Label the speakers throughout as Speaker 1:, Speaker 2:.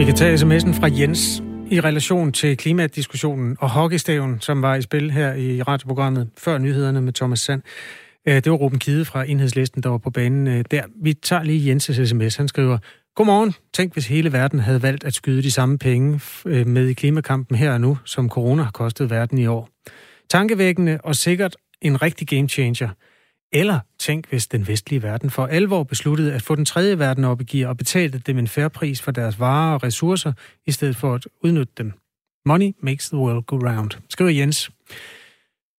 Speaker 1: Vi kan tage sms'en fra Jens i relation til klimadiskussionen og hockeystaven, som var i spil her i radioprogrammet før nyhederne med Thomas Sand. Øh, det var Ruben Kide fra Enhedslisten, der var på banen øh, der. Vi tager lige Jens' sms. Han skriver, Godmorgen. Tænk, hvis hele verden havde valgt at skyde de samme penge øh, med i klimakampen her og nu, som corona har kostet verden i år. Tankevækkende og sikkert en rigtig game changer – eller tænk, hvis den vestlige verden for alvor besluttede at få den tredje verden op i gear og betalte dem en færre pris for deres varer og ressourcer, i stedet for at udnytte dem. Money makes the world go round, skriver Jens.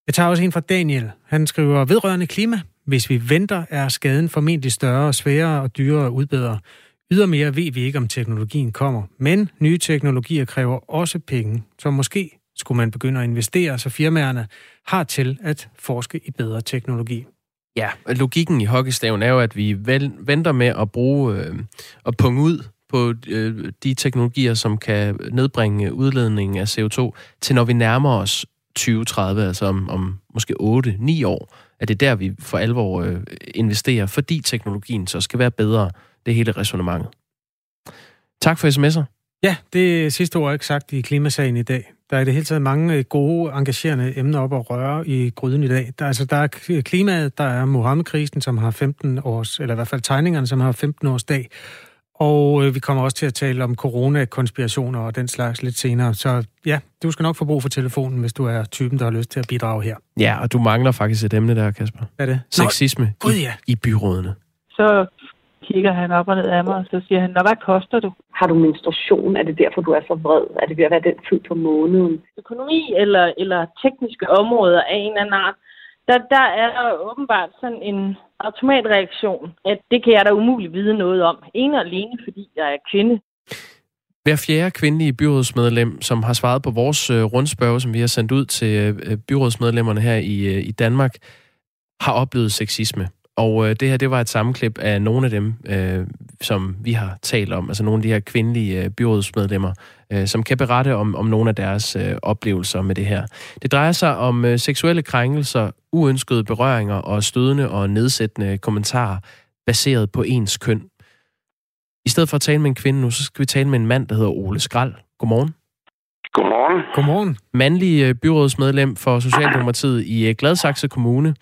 Speaker 1: Jeg tager også en fra Daniel. Han skriver, vedrørende klima. Hvis vi venter, er skaden formentlig større, sværere og dyrere at udbedre. Ydermere ved vi ikke, om teknologien kommer. Men nye teknologier kræver også penge, så måske skulle man begynde at investere, så firmaerne har til at forske i bedre teknologi.
Speaker 2: Ja, logikken i hockeystaven er jo, at vi vel, venter med at bruge øh, og punge ud på øh, de teknologier, som kan nedbringe udledningen af CO2, til når vi nærmer os 2030, altså om, om måske 8-9 år, at det er der, vi for alvor øh, investerer, fordi teknologien så skal være bedre. Det hele resonemanget. Tak for sms'er.
Speaker 1: Ja, det sidste ord ikke sagt i klimasagen i dag. Der er i det hele taget mange øh, gode, engagerende emner op at røre i gryden i dag. Der, altså, der er klimaet, der er Mohammed-krisen, som har 15 års, eller i hvert fald tegningerne, som har 15 års dag. Og øh, vi kommer også til at tale om corona-konspirationer og den slags lidt senere. Så ja, du skal nok få brug for telefonen, hvis du er typen, der har lyst til at bidrage her.
Speaker 2: Ja, og du mangler faktisk et emne der, Kasper.
Speaker 1: Hvad er det?
Speaker 2: Sexisme
Speaker 1: Nå, God, ja.
Speaker 2: i, i byrådene.
Speaker 3: Så kigger han op og ned af mig, og så siger han, Nå, hvad koster du?
Speaker 4: Har du menstruation? Er det derfor, du er så vred? Er det ved at være den tid på måneden?
Speaker 3: Økonomi eller, eller tekniske områder af en eller anden art, der, der er der åbenbart sådan en automatreaktion, at det kan jeg da umuligt vide noget om. En og alene, fordi jeg er kvinde.
Speaker 2: Hver fjerde kvindelige byrådsmedlem, som har svaret på vores øh, rundspørg, som vi har sendt ud til øh, byrådsmedlemmerne her i, øh, i Danmark, har oplevet sexisme. Og øh, det her, det var et sammenklip af nogle af dem, øh, som vi har talt om, altså nogle af de her kvindelige øh, byrådsmedlemmer, øh, som kan berette om, om nogle af deres øh, oplevelser med det her. Det drejer sig om øh, seksuelle krænkelser, uønskede berøringer og stødende og nedsættende kommentarer baseret på ens køn. I stedet for at tale med en kvinde nu, så skal vi tale med en mand, der hedder Ole Skrald. Godmorgen.
Speaker 5: Godmorgen.
Speaker 1: Godmorgen.
Speaker 2: Mandlig øh, byrådsmedlem for Socialdemokratiet i øh, Gladsaxe Kommune.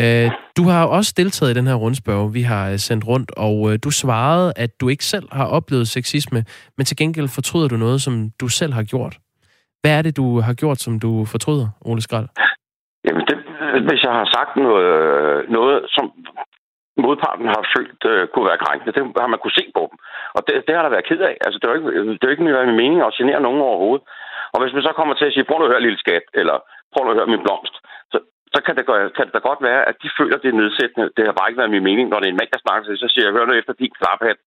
Speaker 2: Øh, du har også deltaget i den her rundspørg, vi har øh, sendt rundt, og øh, du svarede, at du ikke selv har oplevet sexisme, men til gengæld fortryder du noget, som du selv har gjort. Hvad er det, du har gjort, som du fortryder, Ole Skrald?
Speaker 5: Jamen, det, hvis jeg har sagt noget, noget som modparten har følt øh, kunne være krænkende, det har man kunne se på dem. Og det, det har der været ked af. Altså, det er jo ikke, det er ikke min mening at genere nogen overhovedet. Og hvis man så kommer til at sige, prøv at høre, lille skat, eller prøv at høre min blomst, så, kan det, kan det da godt være, at de føler, det er nedsættende. Det har bare ikke været min mening. Når det er en mand, der snakker til, så siger jeg, hør nu efter din klaphat.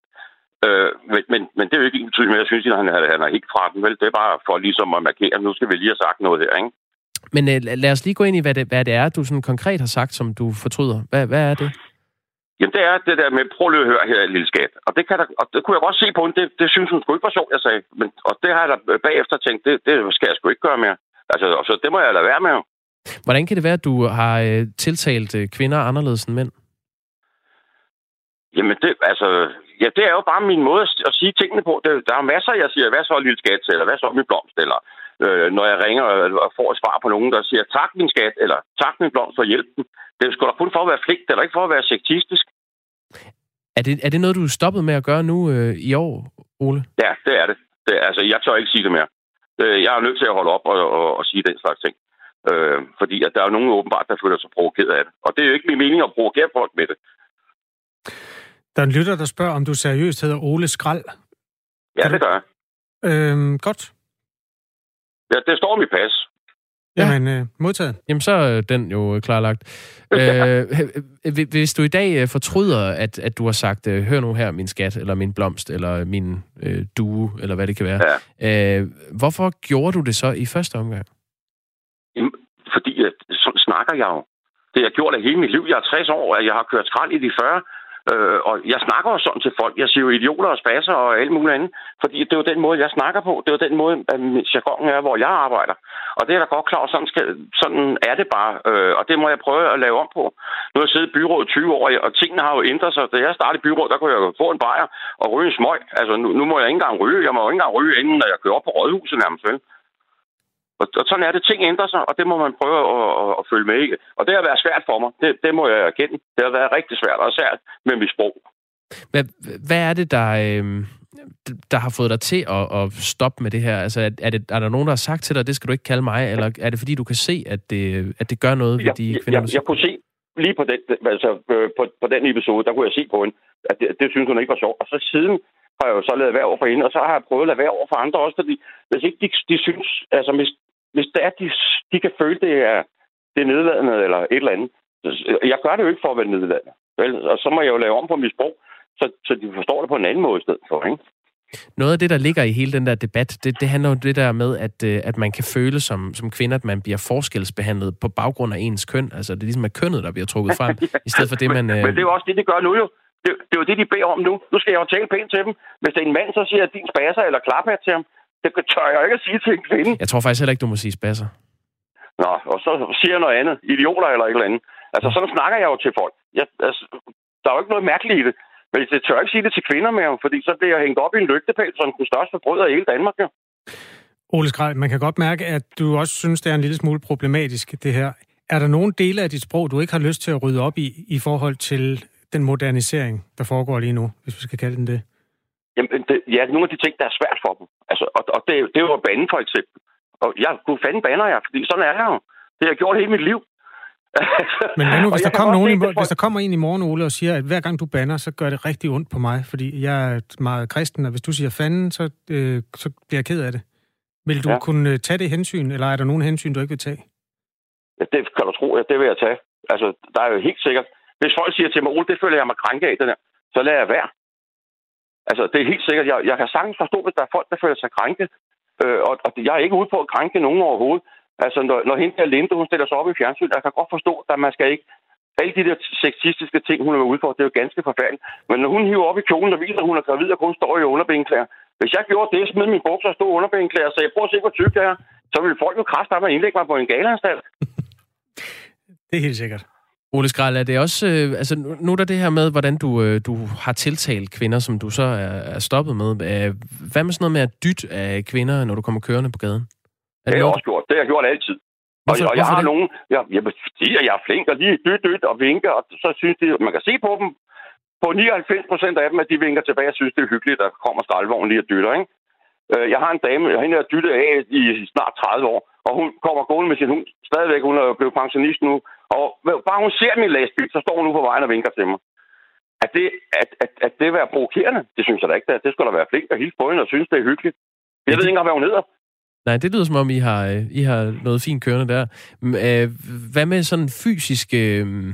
Speaker 5: Øh, men, men, men, det er jo ikke betydning med, at jeg synes, at han, han er ikke fra den. Vel? Det er bare for ligesom at markere, at nu skal vi lige have sagt noget her. Ikke?
Speaker 2: Men øh, lad os lige gå ind i, hvad det, hvad det er, du sådan konkret har sagt, som du fortryder. Hvad, hvad er det?
Speaker 5: Jamen, det er det der med, prøv lige at høre her, lille skat. Og det, kan der, og det kunne jeg godt se på hende. Det, det synes hun sgu ikke var sjovt, jeg sagde. Men, og det har jeg da bagefter tænkt, det, det skal jeg sgu ikke gøre mere. Altså, så det må jeg lade være med.
Speaker 2: Hvordan kan det være, at du har øh, tiltalt øh, kvinder anderledes end mænd?
Speaker 5: Jamen, det, altså, ja, det er jo bare min måde at sige tingene på. Det, der er masser, jeg siger, hvad så, lille skat, eller hvad så, min blomst, eller øh, når jeg ringer og får et svar på nogen, der siger, tak, min skat, eller tak, min blomst, for hjælpen. Det er sgu da kun for at være fligt, eller ikke for at være sektistisk.
Speaker 2: Er det, er det noget, du er stoppet med at gøre nu øh, i år, Ole?
Speaker 5: Ja, det er det. det altså, jeg tør ikke sige det mere. Øh, jeg er nødt til at holde op og, og, og sige den slags ting. Øh, fordi at der er nogen åbenbart, der føler sig provokeret af det. Og det er jo ikke min mening at provokere folk med det.
Speaker 1: Der er en lytter, der spørger, om du seriøst hedder Ole Skrald.
Speaker 5: Ja, det gør jeg.
Speaker 1: Øhm, godt.
Speaker 5: Ja, det står i mit pas.
Speaker 1: Ja. Jamen, øh, modtaget.
Speaker 2: Jamen, så er den jo klarlagt. øh, hvis du i dag øh, fortryder, at, at du har sagt, øh, hør nu her, min skat, eller min blomst, eller min øh, due, eller hvad det kan være. Ja. Øh, hvorfor gjorde du det så i første omgang?
Speaker 5: Snakker jeg jo. Det har jeg gjort af hele mit liv. Jeg er 60 år, og jeg har kørt skrald i de 40. Øh, og jeg snakker jo sådan til folk. Jeg siger jo idioter og spasser og alt muligt andet. Fordi det er jo den måde, jeg snakker på. Det er jo den måde, at jargon er, hvor jeg arbejder. Og det er da godt klart, sådan, skal, sådan er det bare. Øh, og det må jeg prøve at lave om på. Nu har jeg siddet i byrådet 20 år, og tingene har jo ændret sig. Da jeg startede i byrådet, der kunne jeg få en bajer og ryge en smøg. Altså, nu, nu må jeg ikke engang ryge. Jeg må jo ikke engang ryge, inden jeg kører op på rådhuset nærmest, vel? Og, og sådan er det. Ting ændrer sig, og det må man prøve at, at, at følge med i. Og det har været svært for mig. Det, det må jeg erkende. Det har været rigtig svært, og særligt med mit sprog.
Speaker 2: Hvad, hvad er det, der, øh, der har fået dig til at, at stoppe med det her? Altså, er, er, det, er der nogen, der har sagt til dig, det skal du ikke kalde mig, eller er det fordi, du kan se, at det, at det gør noget ved
Speaker 5: jeg,
Speaker 2: de kvinder?
Speaker 5: Jeg, jeg, jeg kunne se lige på den, altså, øh, på, på den episode, der kunne jeg se på hende, at det, det synes hun ikke var sjovt. Og så siden har jeg jo så lavet være over for hende, og så har jeg prøvet at lade være over for andre også, fordi hvis ikke de, de synes, altså hvis, hvis det er, de, de kan føle, det er, det er nedladende eller et eller andet. Jeg gør det jo ikke for at være nedladende. Vel? Og så må jeg jo lave om på mit sprog, så, så de forstår det på en anden måde i stedet for. Ikke?
Speaker 2: Noget af det, der ligger i hele den der debat, det, det handler jo det der med, at, øh, at man kan føle som, som kvinde, at man bliver forskelsbehandlet på baggrund af ens køn. Altså, det er ligesom at kønnet, der bliver trukket frem, ja. i stedet for det, man...
Speaker 5: Men, øh... men det er jo også det, de gør nu jo. Det, det er jo det, de beder om nu. Nu skal jeg jo tale pænt til dem. Hvis det er en mand, så siger jeg, din spasser eller klaphat til ham. Det tør jeg ikke at sige til en kvinde.
Speaker 2: Jeg tror faktisk heller ikke, du må sige spasser.
Speaker 5: Nå, og så siger jeg noget andet. Idioter eller et eller andet. Altså, sådan snakker jeg jo til folk. Jeg, altså, der er jo ikke noget mærkeligt i det. Men jeg tør ikke sige det til kvinder mere, fordi så bliver jeg hængt op i en lygtepæl som den største forbryder i hele Danmark. Ja.
Speaker 1: Ole Skrald, man kan godt mærke, at du også synes, det er en lille smule problematisk, det her. Er der nogle dele af dit sprog, du ikke har lyst til at rydde op i, i forhold til den modernisering, der foregår lige nu, hvis vi skal kalde den det?
Speaker 5: Jamen, det, ja, nogle af de ting, der er svært for dem. Altså, og, og det, det er jo banden, for eksempel. Og jeg kunne fanden bander jeg, fordi sådan er jeg jo. Det har jeg gjort hele mit liv.
Speaker 1: Men nu, hvis, der kommer nogen i, hvis der kommer en i morgen, Ole, og siger, at hver gang du banner, så gør det rigtig ondt på mig, fordi jeg er meget kristen, og hvis du siger fanden, så, øh, så bliver jeg ked af det. Vil du ja. kunne øh, tage det hensyn, eller er der nogen hensyn, du ikke vil tage?
Speaker 5: Ja, det kan du tro, ja, det vil jeg tage. Altså, der er jo helt sikkert. Hvis folk siger til mig, Ole, det føler jeg mig krænke af, det der, så lader jeg være. Altså, det er helt sikkert. Jeg, jeg kan sagtens forstå, hvis der er folk, der føler sig krænket. Øh, og, og jeg er ikke ude på at krænke nogen overhovedet. Altså, når, når hende der Linde, hun stiller sig op i fjernsynet, jeg kan godt forstå, at man skal ikke... Alle de der sexistiske ting, hun er ude for, det er jo ganske forfærdeligt. Men når hun hiver op i kjolen og viser, at hun er gravid og kun står i underbenklæder. Hvis jeg gjorde det, smed min bukser og stod underbenklæder og sagde, prøv at se, hvor tyk det er, så ville folk jo kræfte mig at indlægge mig på en galanstalt.
Speaker 1: det er helt sikkert.
Speaker 2: Ole Skrald, er det også... Øh, altså, nu er der det her med, hvordan du, øh, du har tiltalt kvinder, som du så er, er stoppet med. Øh, hvad med sådan noget med at dytte af kvinder, når du kommer kørende på gaden?
Speaker 5: Er det, det har jeg også gjort. Det har jeg gjort altid. Hvorfor, og, og jeg har det? nogen... Jeg, jeg, fordi jeg er flink og lige dyt, dyt og vinker, og så synes de... Man kan se på dem, på 99 procent af dem, at de vinker tilbage og synes, det er hyggeligt, at der kommer skraldvognen lige og dytter, ikke? Øh, jeg har en dame, jeg har dyttet af i snart 30 år, og hun kommer gående med sin hund. Stadigvæk, hun er blevet pensionist nu. Og bare hun ser min lastbil, så står hun nu på vejen og vinker til mig. At det, at, at, at det være provokerende, det synes jeg da ikke. Det skulle da være flink at hilse på hende og synes, det er hyggeligt. Jeg ved ikke engang, hvad hun hedder.
Speaker 2: Nej, det lyder som om, I har, I har noget fint kørende der. Øh, hvad med sådan fysiske øhm,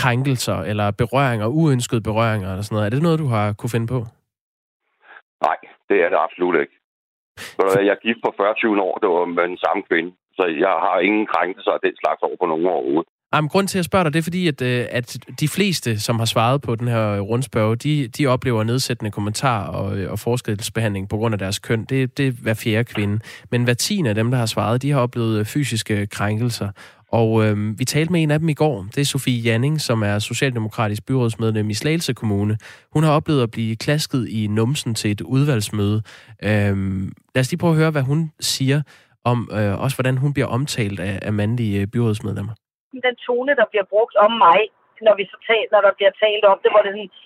Speaker 2: krænkelser eller berøringer, uønskede berøringer eller sådan noget? Er det noget, du har kunne finde på?
Speaker 5: Nej, det er det absolut ikke. Jeg er gift på 40 år, det var med den samme kvinde. Så jeg har ingen krænkelser af den slags over på nogen overhovedet.
Speaker 2: Jamen, grund til at spørge dig, det er fordi, at, øh, at de fleste, som har svaret på den her rundspørge, de, de oplever nedsættende kommentar og, øh, og forskelsbehandling på grund af deres køn. Det, det er hver fjerde kvinde. Men hver tiende af dem, der har svaret, de har oplevet øh, fysiske krænkelser. Og øh, vi talte med en af dem i går. Det er Sofie Janning, som er socialdemokratisk byrådsmedlem i Slagelse Kommune. Hun har oplevet at blive klasket i numsen til et udvalgsmøde. Øh, lad os lige prøve at høre, hvad hun siger om øh, også, hvordan hun bliver omtalt af, af mandlige øh, byrådsmedlemmer
Speaker 6: den tone, der bliver brugt om mig, når, vi så tal, når der bliver talt om det, hvor det er sådan,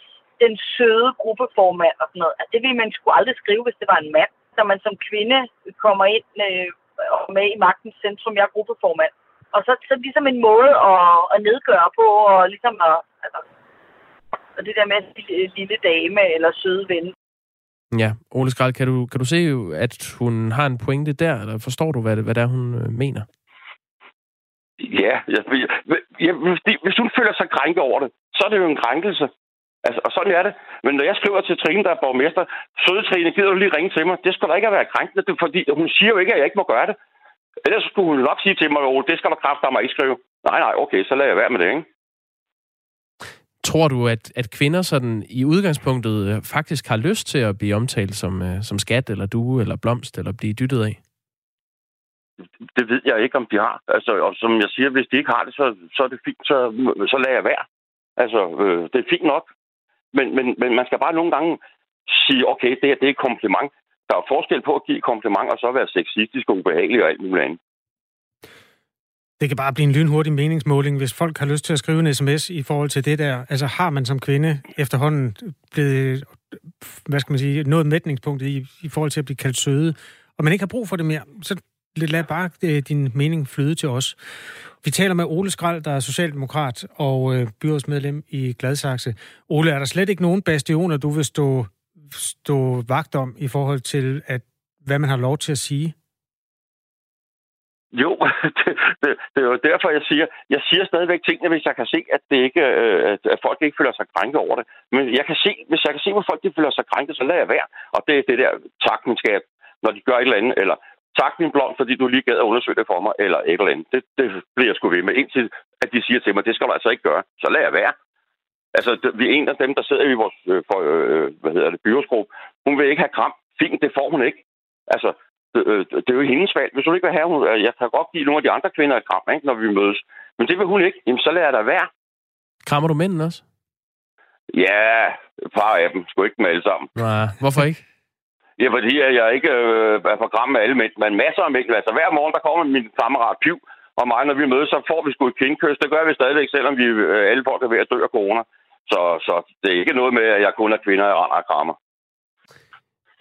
Speaker 6: den søde gruppeformand og sådan noget. Altså, det ville man skulle aldrig skrive, hvis det var en mand. Når man som kvinde kommer ind øh, og med i magtens centrum, jeg er gruppeformand. Og så, så ligesom en måde at, at nedgøre på, og ligesom at, altså, og det der med lille, øh, lille dame eller søde ven.
Speaker 2: Ja, Ole Skrald, kan du, kan du se, at hun har en pointe der, eller forstår du, hvad det, hvad det er, hun øh, mener?
Speaker 5: Ja, jeg, jeg, hvis, hvis hun føler sig krænket over det, så er det jo en krænkelse. Altså, og sådan er det. Men når jeg skriver til Trine, der er borgmester, søde Trine, gider du lige ringe til mig? Det skal da ikke være krænkende, fordi hun siger jo ikke, at jeg ikke må gøre det. Ellers skulle hun nok sige til mig, at det skal der kræfte mig ikke skrive. Nej, nej, okay, så lader jeg være med det, ikke?
Speaker 2: Tror du, at, at kvinder sådan i udgangspunktet øh, faktisk har lyst til at blive omtalt som, øh, som skat, eller due, eller blomst, eller blive dyttet af?
Speaker 5: det ved jeg ikke, om de har. Altså, og som jeg siger, hvis de ikke har det, så, så er det fint, så, så lader jeg være. Altså, øh, det er fint nok. Men, men, men man skal bare nogle gange sige, okay, det her det er et kompliment. Der er forskel på at give et kompliment, og så være sexistisk og ubehagelig og alt muligt andet.
Speaker 1: Det kan bare blive en lynhurtig meningsmåling, hvis folk har lyst til at skrive en sms i forhold til det der. Altså har man som kvinde efterhånden blevet, hvad skal man sige, nået mætningspunktet i, i forhold til at blive kaldt søde, og man ikke har brug for det mere, så lad bare øh, din mening flyde til os. Vi taler med Ole Skrald, der er socialdemokrat og øh, byrådsmedlem i Gladsaxe. Ole, er der slet ikke nogen bastioner, du vil stå, stå vagt om i forhold til, at hvad man har lov til at sige?
Speaker 5: Jo, det, det, det er jo derfor, jeg siger, jeg siger stadigvæk tingene, hvis jeg kan se, at, det ikke, øh, at folk ikke føler sig krænket over det. Men jeg kan se, hvis jeg kan se, hvor folk de føler sig krænket, så lader jeg være. Og det er det der takningsskab, når de gør et eller andet, eller tak min blond, fordi du lige gad at undersøge det for mig, eller et eller andet. Det, det bliver jeg sgu ved med, indtil at de siger til mig, det skal du altså ikke gøre. Så lader jeg være. Altså, vi er en af dem, der sidder i vores øh, for, øh, hvad hedder det, byrådsgruppe. Hun vil ikke have kram. Fint, det får hun ikke. Altså, det, øh, det er jo hendes valg. Hvis hun ikke vil have, hun, jeg kan godt give nogle af de andre kvinder et kram, ikke, når vi mødes. Men det vil hun ikke. Jamen, så lader jeg da være.
Speaker 2: Krammer du mænden også?
Speaker 5: Ja, et par af dem. Sgu ikke dem alle sammen.
Speaker 2: Nej, hvorfor ikke?
Speaker 5: Ja, fordi jeg ikke øh, er på gram med alle mænd, men masser af mænd. Altså hver morgen, der kommer min kammerat Piv, og mig, når vi mødes, så får vi sgu et kindkøs. Det gør vi stadigvæk, selvom vi øh, alle folk er ved at dø af corona. Så, så det er ikke noget med, at jeg kun er kvinder, jeg render og krammer.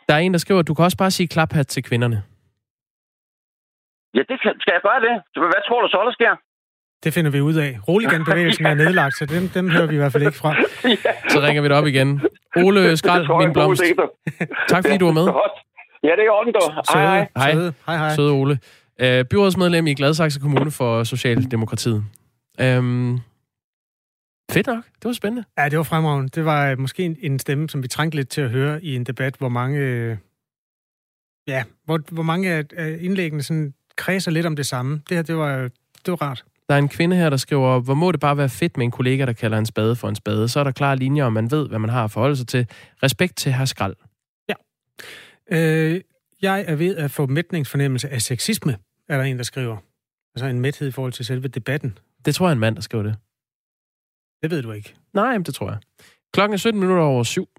Speaker 2: Der er en, der skriver, at du kan også bare sige klaphat til kvinderne.
Speaker 5: Ja, det kan, skal jeg gøre det? Hvad tror du så, der sker?
Speaker 1: Det finder vi ud af. Roligan-bevægelsen er nedlagt, så dem, dem hører vi i hvert fald ikke fra.
Speaker 2: ja. Så ringer vi det op igen. Ole Skrald, min blomst. Tak fordi du var med.
Speaker 5: Ja, det er orden, du.
Speaker 2: Hej, hej.
Speaker 1: Hej. Søde. Hej, hej.
Speaker 2: Søde Ole. Uh, byrådsmedlem i Gladsaxe Kommune for Socialdemokratiet. Um, fedt nok. Det var spændende.
Speaker 1: Ja, det var fremragende. Det var øh, måske en, en stemme, som vi trængte lidt til at høre i en debat, hvor mange... Øh, ja, hvor, hvor mange af indlæggene sådan kredser lidt om det samme. Det her, det var, det var rart.
Speaker 2: Der er en kvinde her, der skriver, hvor må det bare være fedt med en kollega, der kalder en spade for en spade. Så er der klare linjer, og man ved, hvad man har at forholde sig til. Respekt til herr Skrald.
Speaker 1: Ja. Øh, jeg er ved at få mætningsfornemmelse af sexisme, er der en, der skriver. Altså en mæthed i forhold til selve debatten.
Speaker 2: Det tror jeg er en mand, der skriver det.
Speaker 1: Det ved du ikke.
Speaker 2: Nej, det tror jeg. Klokken er 17 minutter over syv.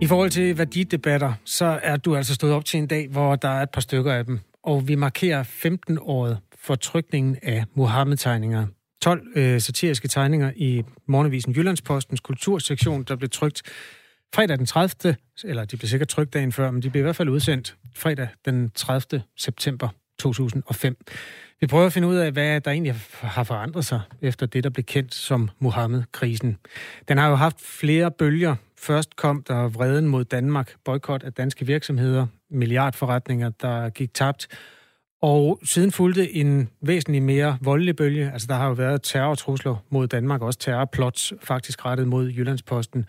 Speaker 1: I forhold til værdidebatter, så er du altså stået op til en dag, hvor der er et par stykker af dem og vi markerer 15-året for trykningen af Mohammed-tegninger. 12 øh, satiriske tegninger i Morgenavisen Jyllandspostens kultursektion, der blev trykt fredag den 30. Eller de blev sikkert trykt dagen før, men de blev i hvert fald udsendt fredag den 30. september 2005. Vi prøver at finde ud af, hvad der egentlig har forandret sig efter det, der blev kendt som Mohammed-krisen. Den har jo haft flere bølger. Først kom der vreden mod Danmark, boykot af danske virksomheder, milliardforretninger, der gik tabt. Og siden fulgte en væsentlig mere voldelig bølge. Altså, der har jo været terrortrusler mod Danmark, også terrorplots faktisk rettet mod Jyllandsposten.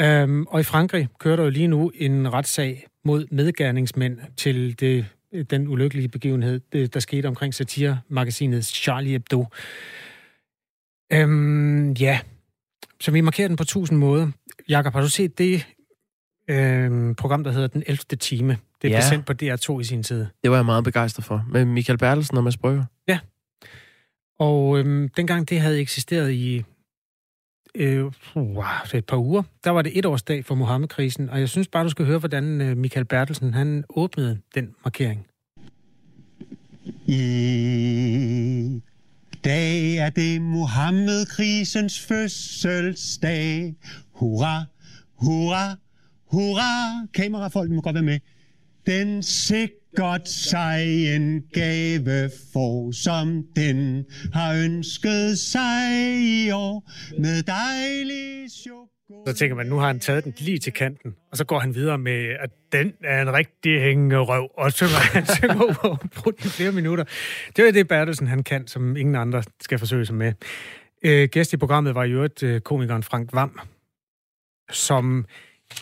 Speaker 1: Øhm, og i Frankrig kører der jo lige nu en retssag mod medgerningsmænd til det, den ulykkelige begivenhed, det, der skete omkring satiremagasinet Charlie Hebdo. Øhm, ja, så vi markerer den på tusind måder. Jakob, har du set det øh, program, der hedder Den 11. time. Det er ja. sendt på DR2 i sin tid.
Speaker 2: Det var jeg meget begejstret for. Med Michael Bertelsen og Mads Brygger.
Speaker 1: Ja. Og øh, dengang det havde eksisteret i øh, wow, ah, et par uger, der var det et årsdag for Mohammed-krisen, og jeg synes bare, du skal høre, hvordan øh, Michael Bertelsen han åbnede den markering.
Speaker 7: I dag er det Mohammed-krisens fødselsdag. Hurra, hurra, Hurra! Kamerafolk må godt være med. Den godt sig en gave for, som den har ønsket sig i år, med dejlig chokolade.
Speaker 1: Så tænker man, nu har han taget den lige til kanten, og så går han videre med, at den er en rigtig hængende røv, og var han synger over i flere minutter. Det er det, Bertelsen han kan, som ingen andre skal forsøge sig med. Øh, gæst i programmet var jo et øh, komikeren Frank Vam, som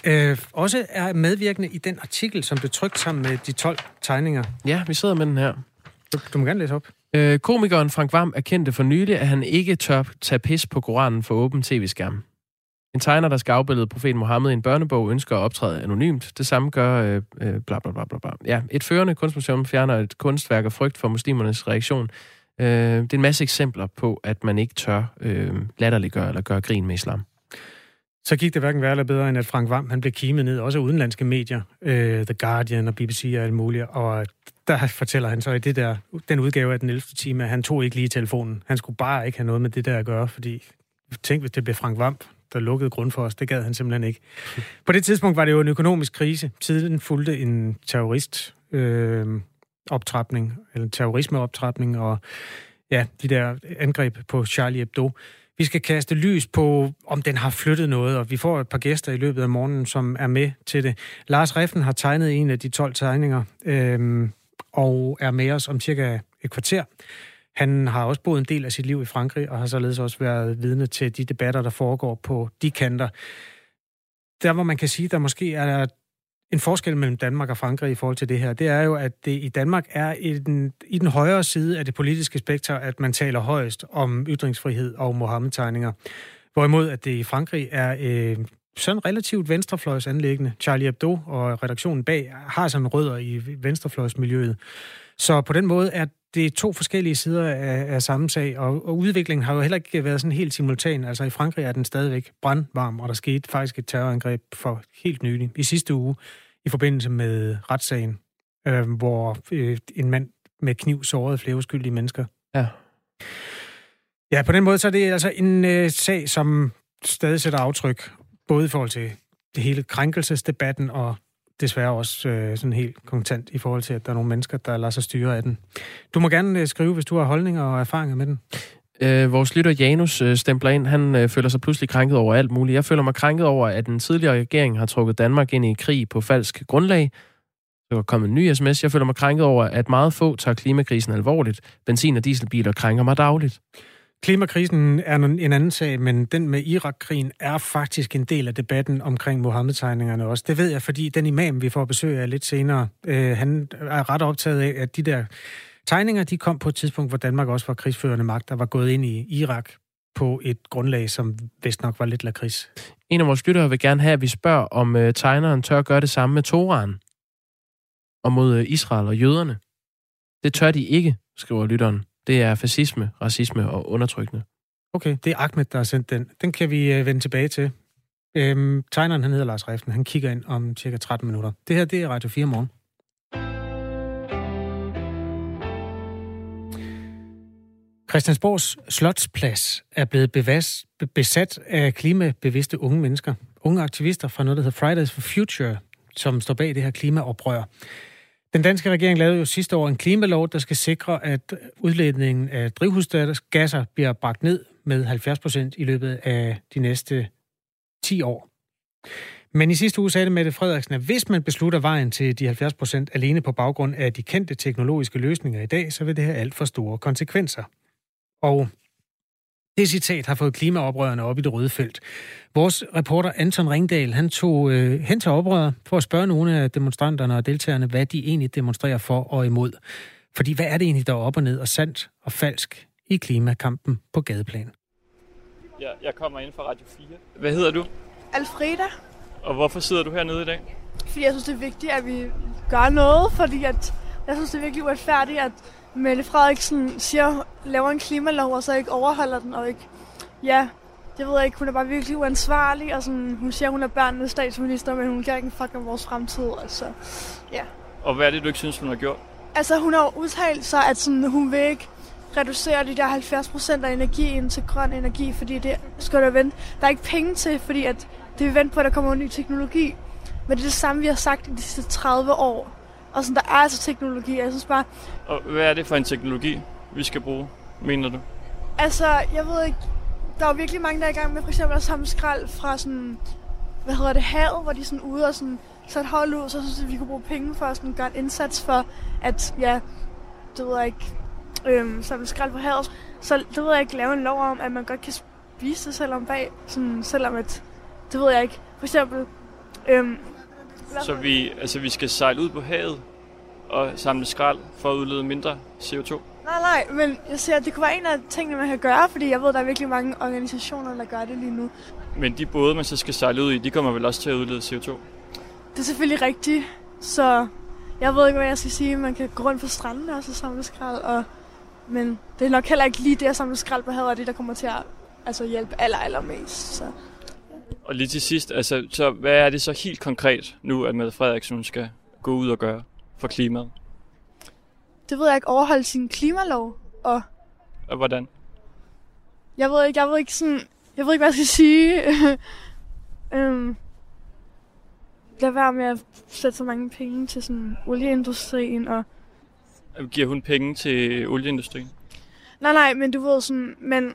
Speaker 1: øh, også er medvirkende i den artikel, som blev trykt sammen med de 12 tegninger.
Speaker 2: Ja, vi sidder med den her.
Speaker 1: Du, du må gerne læse op.
Speaker 2: Øh, komikeren Frank Vam erkendte for nylig, at han ikke tør tage pis på Koranen for åben tv-skærm. En tegner, der skal afbillede profeten Mohammed i en børnebog, ønsker at optræde anonymt. Det samme gør øh, øh, bla, bla, bla, bla, bla. Ja, et førende kunstmuseum fjerner et kunstværk af frygt for muslimernes reaktion. Øh, det er en masse eksempler på, at man ikke tør øh, latterliggøre eller gøre grin med islam.
Speaker 1: Så gik det hverken værre eller bedre, end at Frank Vam han blev kimet ned, også af udenlandske medier, øh, The Guardian og BBC og alt muligt, og der fortæller han så i det der, den udgave af den 11. time, at han tog ikke lige telefonen. Han skulle bare ikke have noget med det der at gøre, fordi tænk, hvis det blev Frank Vamp, der lukkede grund for os. Det gad han simpelthen ikke. På det tidspunkt var det jo en økonomisk krise. Tiden fulgte en terrorist øh, optrapning, eller terrorismeoptrapning, og ja, de der angreb på Charlie Hebdo. Vi skal kaste lys på, om den har flyttet noget, og vi får et par gæster i løbet af morgenen, som er med til det. Lars Reffen har tegnet en af de 12 tegninger, øh, og er med os om cirka et kvarter. Han har også boet en del af sit liv i Frankrig, og har således også været vidne til de debatter, der foregår på de kanter. Der, hvor man kan sige, der måske er en forskel mellem Danmark og Frankrig i forhold til det her, det er jo, at det i Danmark er i den, i den højere side af det politiske spektrum, at man taler højst om ytringsfrihed og Mohammed-tegninger. Hvorimod, at det i Frankrig er øh, sådan relativt venstrefløjsanlæggende. Charlie Hebdo og redaktionen bag har sådan rødder i venstrefløjsmiljøet. Så på den måde er det to forskellige sider af, af samme sag, og, og udviklingen har jo heller ikke været sådan helt simultan. Altså i Frankrig er den stadigvæk brandvarm, og der skete faktisk et terrorangreb for helt nylig, i sidste uge, i forbindelse med retssagen, øh, hvor øh, en mand med kniv sårede flere uskyldige mennesker.
Speaker 2: Ja.
Speaker 1: Ja, på den måde så er det altså en øh, sag, som stadig sætter aftryk, både i forhold til det hele krænkelsesdebatten og desværre også øh, sådan helt kontant i forhold til, at der er nogle mennesker, der lader sig styre af den. Du må gerne øh, skrive, hvis du har holdninger og erfaringer med den.
Speaker 2: Øh, vores lytter Janus øh, stempler ind. Han øh, føler sig pludselig krænket over alt muligt. Jeg føler mig krænket over, at den tidligere regering har trukket Danmark ind i krig på falsk grundlag. Der er kommet en ny sms. Jeg føler mig krænket over, at meget få tager klimakrisen alvorligt. Benzin- og dieselbiler krænker mig dagligt.
Speaker 1: Klimakrisen er en anden sag, men den med Irak-krigen er faktisk en del af debatten omkring Mohammed-tegningerne også. Det ved jeg, fordi den imam, vi får besøg af lidt senere, øh, han er ret optaget af, at de der tegninger, de kom på et tidspunkt, hvor Danmark også var krigsførende magt, der var gået ind i Irak på et grundlag, som vist nok var lidt lakrids.
Speaker 2: En af vores lyttere vil gerne have, at vi spørger, om øh, tegneren tør gøre det samme med Toran og mod øh, Israel og jøderne. Det tør de ikke, skriver lytteren. Det er fascisme, racisme og undertrykkende.
Speaker 1: Okay, det er Ahmed, der har sendt den. Den kan vi øh, vende tilbage til. Øhm, tegneren, han hedder Lars Reften. Han kigger ind om cirka 13 minutter. Det her, det er Radio 4 morgen. Christiansborgs Slotsplads er blevet bevas, besat af klimabevidste unge mennesker. Unge aktivister fra noget, der hedder Fridays for Future, som står bag det her klimaoprør. Den danske regering lavede jo sidste år en klimalov, der skal sikre, at udledningen af drivhusgasser bliver bragt ned med 70 procent i løbet af de næste 10 år. Men i sidste uge sagde Mette Frederiksen, at hvis man beslutter vejen til de 70 procent alene på baggrund af de kendte teknologiske løsninger i dag, så vil det have alt for store konsekvenser. Og det citat har fået klimaoprørerne op i det røde felt. Vores reporter Anton Ringdal, han tog øh, hen til oprøret for at spørge nogle af demonstranterne og deltagerne, hvad de egentlig demonstrerer for og imod. Fordi hvad er det egentlig, der er op og ned og sandt og falsk i klimakampen på gadeplan?
Speaker 8: Ja, jeg kommer ind fra Radio 4. Hvad hedder du?
Speaker 9: Alfreda.
Speaker 8: Og hvorfor sidder du hernede i dag?
Speaker 9: Fordi jeg synes, det er vigtigt, at vi gør noget, fordi at jeg synes, det er virkelig uretfærdigt, at Mette Frederiksen siger, laver en klimalov, og så ikke overholder den, og ikke, ja, det ved jeg ikke, hun er bare virkelig uansvarlig, og sådan, hun siger, hun er børnenes statsminister, men hun kan ikke fuck om vores fremtid, altså, ja.
Speaker 8: Og hvad er det, du ikke synes, hun har gjort?
Speaker 9: Altså, hun har udtalt sig, at sådan, hun vil ikke reducere de der 70 procent af energien til grøn energi, fordi det skal der vente. Der er ikke penge til, fordi at det vil vente på, at der kommer en ny teknologi. Men det er det samme, vi har sagt i de sidste 30 år. Og sådan, der er altså teknologi, jeg synes bare...
Speaker 8: Og hvad er det for en teknologi, vi skal bruge, mener du?
Speaker 9: Altså, jeg ved ikke, der er virkelig mange, der er i gang med for eksempel at samle skrald fra sådan, hvad hedder det, havet, hvor de sådan ude og sådan sat hold ud, så synes jeg, at vi kunne bruge penge for at sådan gøre en indsats for, at, ja, det ved jeg ikke, øhm, samle skrald på havet. Så det ved jeg ikke, lave en lov om, at man godt kan spise det selv om bag, sådan, selvom at, det ved jeg ikke, for eksempel, øhm,
Speaker 8: så vi, altså, vi skal sejle ud på havet at samle skrald for at udlede mindre CO2?
Speaker 9: Nej, nej, men jeg ser, at det kunne være en af tingene, man kan gøre, fordi jeg ved, at der er virkelig mange organisationer, der gør det lige nu.
Speaker 8: Men de både, man så skal sejle ud i, de kommer vel også til at udlede CO2?
Speaker 9: Det er selvfølgelig rigtigt, så jeg ved ikke, hvad jeg skal sige. Man kan gå rundt på stranden og så samle skrald, og... men det er nok heller ikke lige det at samle skrald på havet, og det, der kommer til at altså, hjælpe aller, allermest. Så.
Speaker 8: Og lige til sidst, altså, så hvad er det så helt konkret nu, at Mette Frederiksen skal gå ud og gøre for klimaet?
Speaker 9: Det ved jeg ikke, overholde sin klimalov, og
Speaker 8: Og hvordan?
Speaker 9: jeg ved ikke, jeg ved ikke sådan, jeg ved ikke, hvad jeg skal sige. øhm, lad være med at sætte så mange penge til sådan olieindustrien, og
Speaker 8: Giver hun penge til olieindustrien?
Speaker 9: Nej, nej, men du ved sådan, man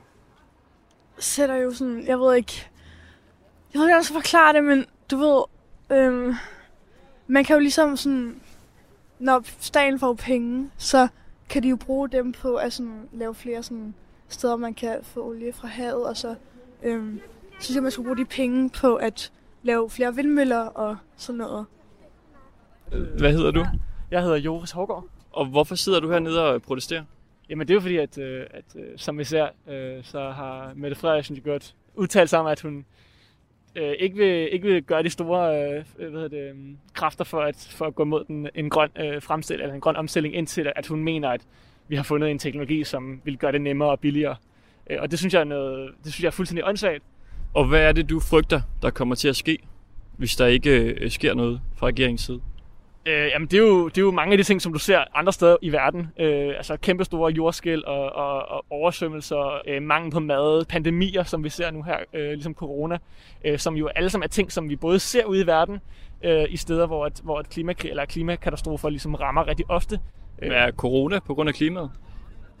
Speaker 9: sætter jo sådan, jeg ved ikke, jeg ved ikke, om jeg forklare det, men du ved, øhm, man kan jo ligesom sådan, når staten får penge, så kan de jo bruge dem på at sådan, lave flere sådan, steder, man kan få olie fra havet, og så øhm, så synes jeg, man skulle bruge de penge på at lave flere vindmøller og sådan noget.
Speaker 8: Hvad hedder du?
Speaker 10: Jeg hedder Joris Hågaard.
Speaker 8: Og hvorfor sidder du hernede og protesterer?
Speaker 10: Jamen det er jo fordi, at, øh, at øh, som vi ser, øh, så har Mette Frederiksen jo godt udtalt sig om, at hun øh, ikke, vil, ikke vil gøre de store øh, hvad hedder det, øh, kræfter for at, for at gå mod den, en grøn øh, fremstil, eller en grøn omstilling, indtil at hun mener, at vi har fundet en teknologi, som vil gøre det nemmere og billigere. Øh, og det synes jeg er, noget, det synes jeg er fuldstændig åndssvagt.
Speaker 8: Og hvad er det, du frygter, der kommer til at ske, hvis der ikke øh, sker noget fra regeringens side?
Speaker 10: Øh, jamen, det er, jo, det er jo mange af de ting, som du ser andre steder i verden. Øh, altså kæmpe store jordskæl og, og, og oversvømmelser, øh, mangel på mad, pandemier, som vi ser nu her, øh, ligesom corona, øh, som jo alle sammen er ting, som vi både ser ude i verden, øh, i steder, hvor, et, hvor et klimakrig eller klimakatastrofer ligesom rammer rigtig ofte.
Speaker 8: Hvad er corona på grund af klimaet?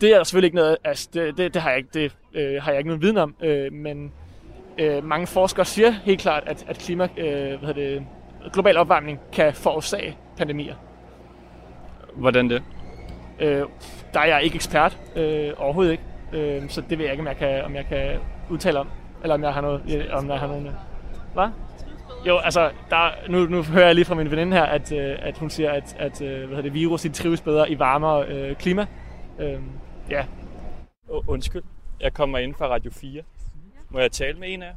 Speaker 10: Det er der selvfølgelig ikke noget, altså det, det, det har jeg ikke, det, øh, har jeg ikke nogen viden om, øh, men øh, mange forskere siger helt klart, at, at klima, øh, hvad hedder det, global opvarmning kan forårsage pandemier.
Speaker 8: Hvordan det?
Speaker 10: Øh, der er jeg ikke ekspert, øh, overhovedet ikke, øh, så det ved jeg ikke, om jeg kan, om jeg kan udtale om, eller om jeg har noget, ja, om jeg har nogen... Hvad? Jo, altså, der, nu, nu hører jeg lige fra min veninde her, at, øh, at hun siger, at, at øh, hvad hedder det, virus de trives bedre i varmere øh, klima. Øh, ja.
Speaker 8: Undskyld, jeg kommer ind fra Radio 4. Må jeg tale med en af jer?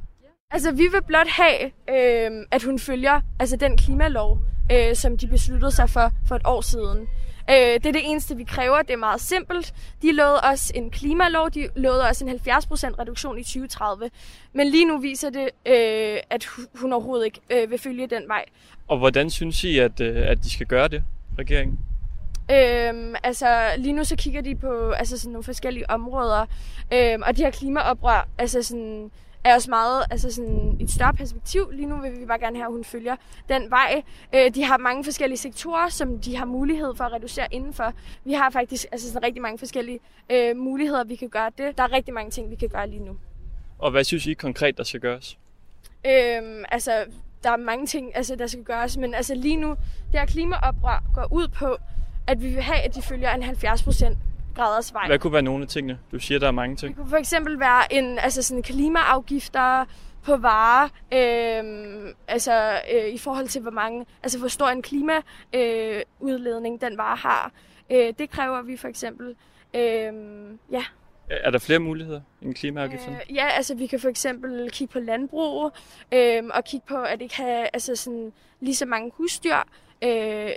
Speaker 11: Altså, vi vil blot have, øh, at hun følger altså, den klimalov, øh, som de besluttede sig for for et år siden. Øh, det er det eneste, vi kræver. Det er meget simpelt. De lovede os en klimalov. De lovede os en 70% reduktion i 2030. Men lige nu viser det, øh, at hu- hun overhovedet ikke øh, vil følge den vej.
Speaker 8: Og hvordan synes I, at, øh, at de skal gøre det, regeringen?
Speaker 11: Øhm, altså lige nu så kigger de på altså sådan nogle forskellige områder, øhm, og de her klimaoprør altså sådan, er også meget altså sådan et større perspektiv. Lige nu vil vi bare gerne have, at hun følger den vej. Øh, de har mange forskellige sektorer, som de har mulighed for at reducere indenfor. Vi har faktisk altså sådan rigtig mange forskellige øh, muligheder, vi kan gøre det. Der er rigtig mange ting, vi kan gøre lige nu.
Speaker 8: Og hvad synes I konkret, der skal gøres?
Speaker 11: Øhm, altså, der er mange ting, altså, der skal gøres, men altså lige nu, det her klimaoprør går ud på, at vi vil have, at de følger en 70% graders vej.
Speaker 8: Hvad kunne være nogle af tingene? Du siger, der er mange ting.
Speaker 11: Det kunne for eksempel være en altså sådan klimaafgifter på varer, øhm, altså øh, i forhold til hvor mange, altså hvor stor en klimaudledning øh, den vare har. Øh, det kræver vi for eksempel. Øhm, ja.
Speaker 8: Er der flere muligheder end klimaafgifterne?
Speaker 11: Øh, ja, altså vi kan for eksempel kigge på landbrug, øh, og kigge på, at det kan altså sådan, lige så mange husdyr, øh,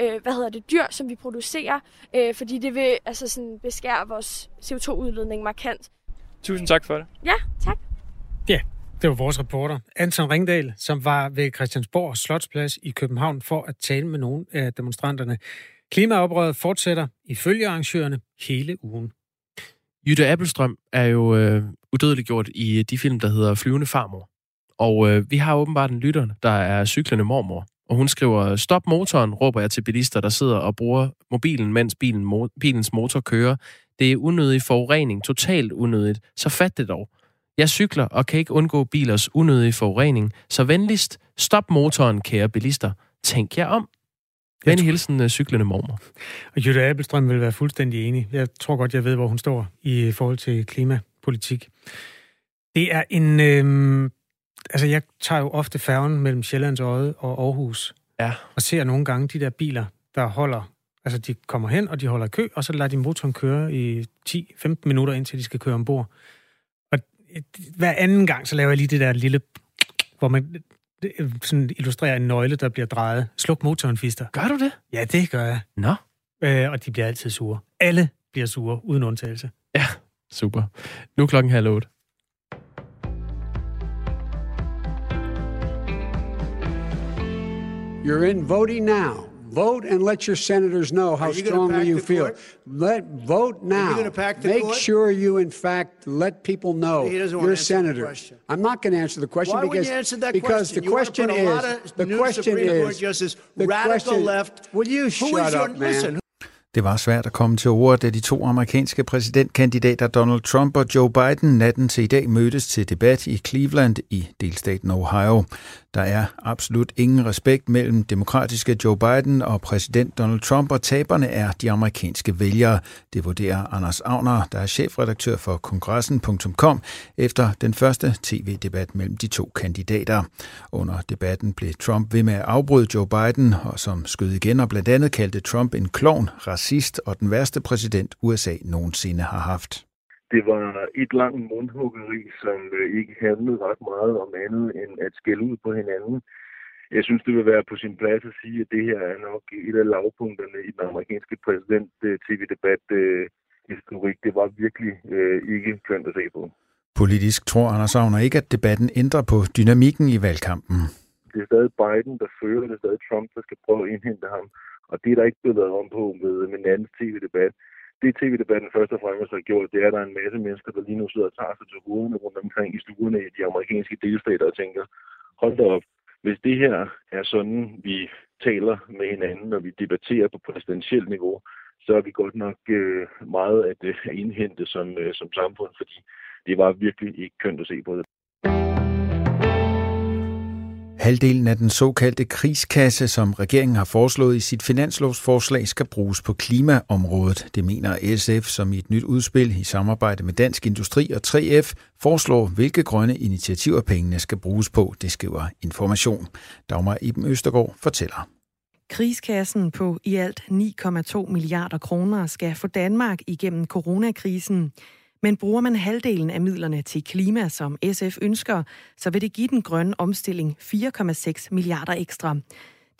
Speaker 11: øh, hvad hedder det, dyr, som vi producerer, øh, fordi det vil altså sådan beskære vores CO2-udledning markant.
Speaker 8: Tusind tak for det.
Speaker 11: Ja, tak.
Speaker 1: Ja, det var vores reporter, Anton Ringdal, som var ved Christiansborg Slotsplads i København for at tale med nogle af demonstranterne. Klimaoprøret fortsætter ifølge arrangørerne hele ugen.
Speaker 2: Jytte Appelstrøm er jo øh, udødeliggjort i de film, der hedder Flyvende Farmor. Og øh, vi har åbenbart en lytter, der er cyklende mormor. Og hun skriver, stop motoren, råber jeg til bilister, der sidder og bruger mobilen, mens bilen, mo- bilens motor kører. Det er unødig forurening, totalt unødigt. Så fat det dog. Jeg cykler og kan ikke undgå bilers unødige forurening. Så venligst, stop motoren, kære bilister. Tænk jer om. Venlig hilsen, øh, cyklende mormor.
Speaker 1: Og Jytte Abelstrøm vil være fuldstændig enig. Jeg tror godt, jeg ved, hvor hun står i forhold til klimapolitik. Det er en... Øh, altså, jeg tager jo ofte færgen mellem Sjællands Øje og Aarhus.
Speaker 2: Ja.
Speaker 1: Og ser nogle gange de der biler, der holder Altså, de kommer hen, og de holder kø, og så lader de motoren køre i 10-15 minutter, indtil de skal køre ombord. Og hver anden gang, så laver jeg lige det der lille, hvor man sådan illustrerer en nøgle, der bliver drejet. Sluk motoren, Fister.
Speaker 2: Gør du det?
Speaker 1: Ja, det gør jeg.
Speaker 2: Nå.
Speaker 1: Øh, og de bliver altid sure. Alle bliver sure, uden undtagelse.
Speaker 2: Ja, super. Nu er klokken halv otte.
Speaker 12: You're in voting now. Vote and let your senators know how
Speaker 13: you
Speaker 12: strongly you feel.
Speaker 13: court?
Speaker 12: Let vote now.
Speaker 13: gonna pack the
Speaker 12: Make
Speaker 13: court?
Speaker 12: sure you, in fact, let people know
Speaker 13: He doesn't
Speaker 12: you're
Speaker 13: the
Speaker 12: senator. I'm not going to answer the question
Speaker 13: Why
Speaker 12: because
Speaker 13: you answer that
Speaker 12: because
Speaker 13: question?
Speaker 12: the
Speaker 13: You
Speaker 12: question is the question
Speaker 13: Supreme
Speaker 12: is
Speaker 13: justices,
Speaker 12: the
Speaker 13: radical
Speaker 12: question,
Speaker 13: left.
Speaker 12: Will you shut
Speaker 13: is your,
Speaker 12: up, man?
Speaker 13: listen,
Speaker 14: Det var svært at komme til ord, da de to amerikanske præsidentkandidater Donald Trump og Joe Biden natten til i dag mødtes til debat i Cleveland i delstaten Ohio. Der er absolut ingen respekt mellem demokratiske Joe Biden og præsident Donald Trump, og taberne er de amerikanske vælgere. Det vurderer Anders Agner, der er chefredaktør for kongressen.com, efter den første tv-debat mellem de to kandidater. Under debatten blev Trump ved med at afbryde Joe Biden, og som skød igen og blandt andet kaldte Trump en klovn, racist og den værste præsident USA nogensinde har haft.
Speaker 15: Det var et langt mundhuggeri, som øh, ikke handlede ret meget om andet end at skælde ud på hinanden. Jeg synes, det vil være på sin plads at sige, at det her er nok et af lavpunkterne i den amerikanske præsident-tv-debat øh, historik. Det var virkelig øh, ikke kønt at se på.
Speaker 14: Politisk tror Anders Agner ikke, at debatten ændrer på dynamikken i valgkampen.
Speaker 15: Det er stadig Biden, der fører, det er stadig Trump, der skal prøve at indhente ham. Og det er der ikke blevet lavet om på med, med en anden tv-debat. Det tv-debatten først og fremmest har gjort, det er, at der er en masse mennesker, der lige nu sidder og tager sig til hovederne rundt omkring i stuerne i de amerikanske delstater og tænker, hold da op, hvis det her er sådan, vi taler med hinanden, når vi debatterer på præsidentielt niveau, så er vi godt nok øh, meget at øh, indhente som, øh, som samfund, fordi det var virkelig ikke kønt at se på det.
Speaker 14: Halvdelen af den såkaldte krigskasse, som regeringen har foreslået i sit finanslovsforslag, skal bruges på klimaområdet. Det mener SF, som i et nyt udspil i samarbejde med Dansk Industri og 3F foreslår, hvilke grønne initiativer pengene skal bruges på. Det skriver Information. Dagmar Iben Østergaard fortæller.
Speaker 16: Krigskassen på i alt 9,2 milliarder kroner skal få Danmark igennem coronakrisen. Men bruger man halvdelen af midlerne til klima, som SF ønsker, så vil det give den grønne omstilling 4,6 milliarder ekstra.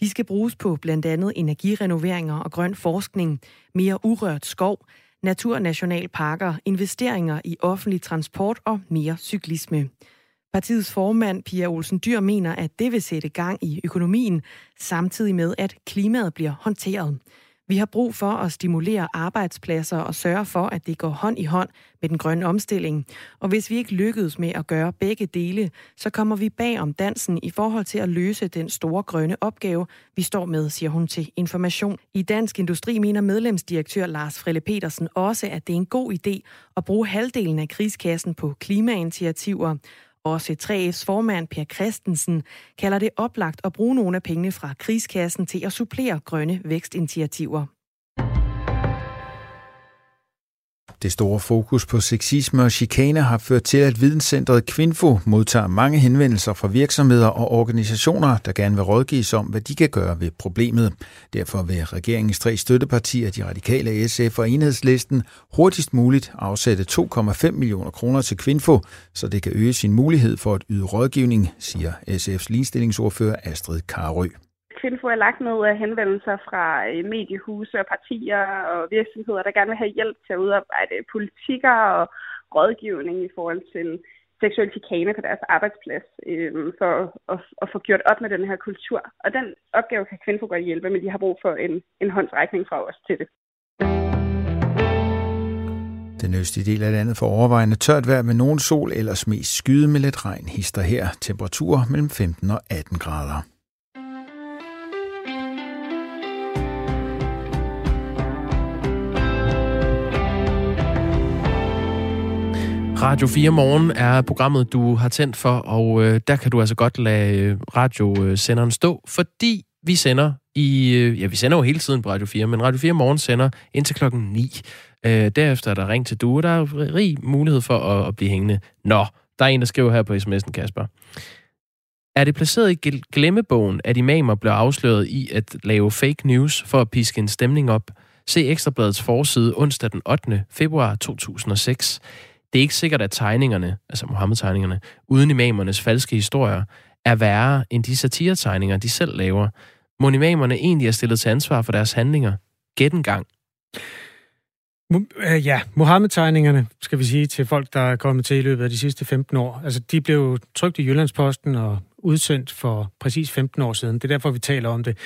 Speaker 16: De skal bruges på blandt andet energirenoveringer og grøn forskning, mere urørt skov, naturnationalparker, investeringer i offentlig transport og mere cyklisme. Partiets formand Pia Olsen Dyr mener, at det vil sætte gang i økonomien, samtidig med at klimaet bliver håndteret. Vi har brug for at stimulere arbejdspladser og sørge for, at det går hånd i hånd med den grønne omstilling. Og hvis vi ikke lykkes med at gøre begge dele, så kommer vi bag om dansen i forhold til at løse den store grønne opgave, vi står med, siger hun til Information. I Dansk Industri mener medlemsdirektør Lars Frille Petersen også, at det er en god idé at bruge halvdelen af krigskassen på klimainitiativer. Også 3F's formand Per Christensen kalder det oplagt at bruge nogle af pengene fra krigskassen til at supplere grønne vækstinitiativer.
Speaker 14: Det store fokus på sexisme og chikane har ført til, at videnscentret Kvinfo modtager mange henvendelser fra virksomheder og organisationer, der gerne vil rådgives om, hvad de kan gøre ved problemet. Derfor vil regeringens tre støttepartier, de radikale SF og enhedslisten, hurtigst muligt afsætte 2,5 millioner kroner til Kvinfo, så det kan øge sin mulighed for at yde rådgivning, siger SF's ligestillingsordfører Astrid Karø.
Speaker 17: Kvinfo er lagt med henvendelser fra øh, mediehuse og partier og virksomheder, der gerne vil have hjælp til at udarbejde politikker og rådgivning i forhold til seksuel chikane på deres arbejdsplads, øh, for at, at få gjort op med den her kultur. Og den opgave kan Kvinfo godt hjælpe, men de har brug for en, en håndsrækning fra os til det.
Speaker 14: Den østlige del af landet får overvejende tørt vejr med nogen sol, ellers mest skyde med lidt regn hister her. Temperaturer mellem 15 og 18 grader.
Speaker 2: Radio 4 Morgen er programmet, du har tændt for, og øh, der kan du altså godt lade øh, radiosenderen stå, fordi vi sender i, øh, ja, vi sender jo hele tiden på Radio 4, men Radio 4 Morgen sender indtil klokken 9. Øh, derefter er der ring til du, og der er rig mulighed for at, at blive hængende. Nå, der er en, der skriver her på sms'en, Kasper. Er det placeret i glemmebogen, at imamer blev afsløret i at lave fake news for at piske en stemning op? Se Ekstrabladets forside onsdag den 8. februar 2006. Det er ikke sikkert, at tegningerne, altså Mohammed-tegningerne, uden imamernes falske historier, er værre end de satiretegninger, de selv laver. Må imamerne egentlig er stillet til ansvar for deres handlinger? Gæt en gang.
Speaker 1: Øh, ja, Mohammed-tegningerne, skal vi sige til folk, der er kommet til i løbet af de sidste 15 år. Altså, de blev trygt i Jyllandsposten og udsendt for præcis 15 år siden. Det er derfor, vi taler om det.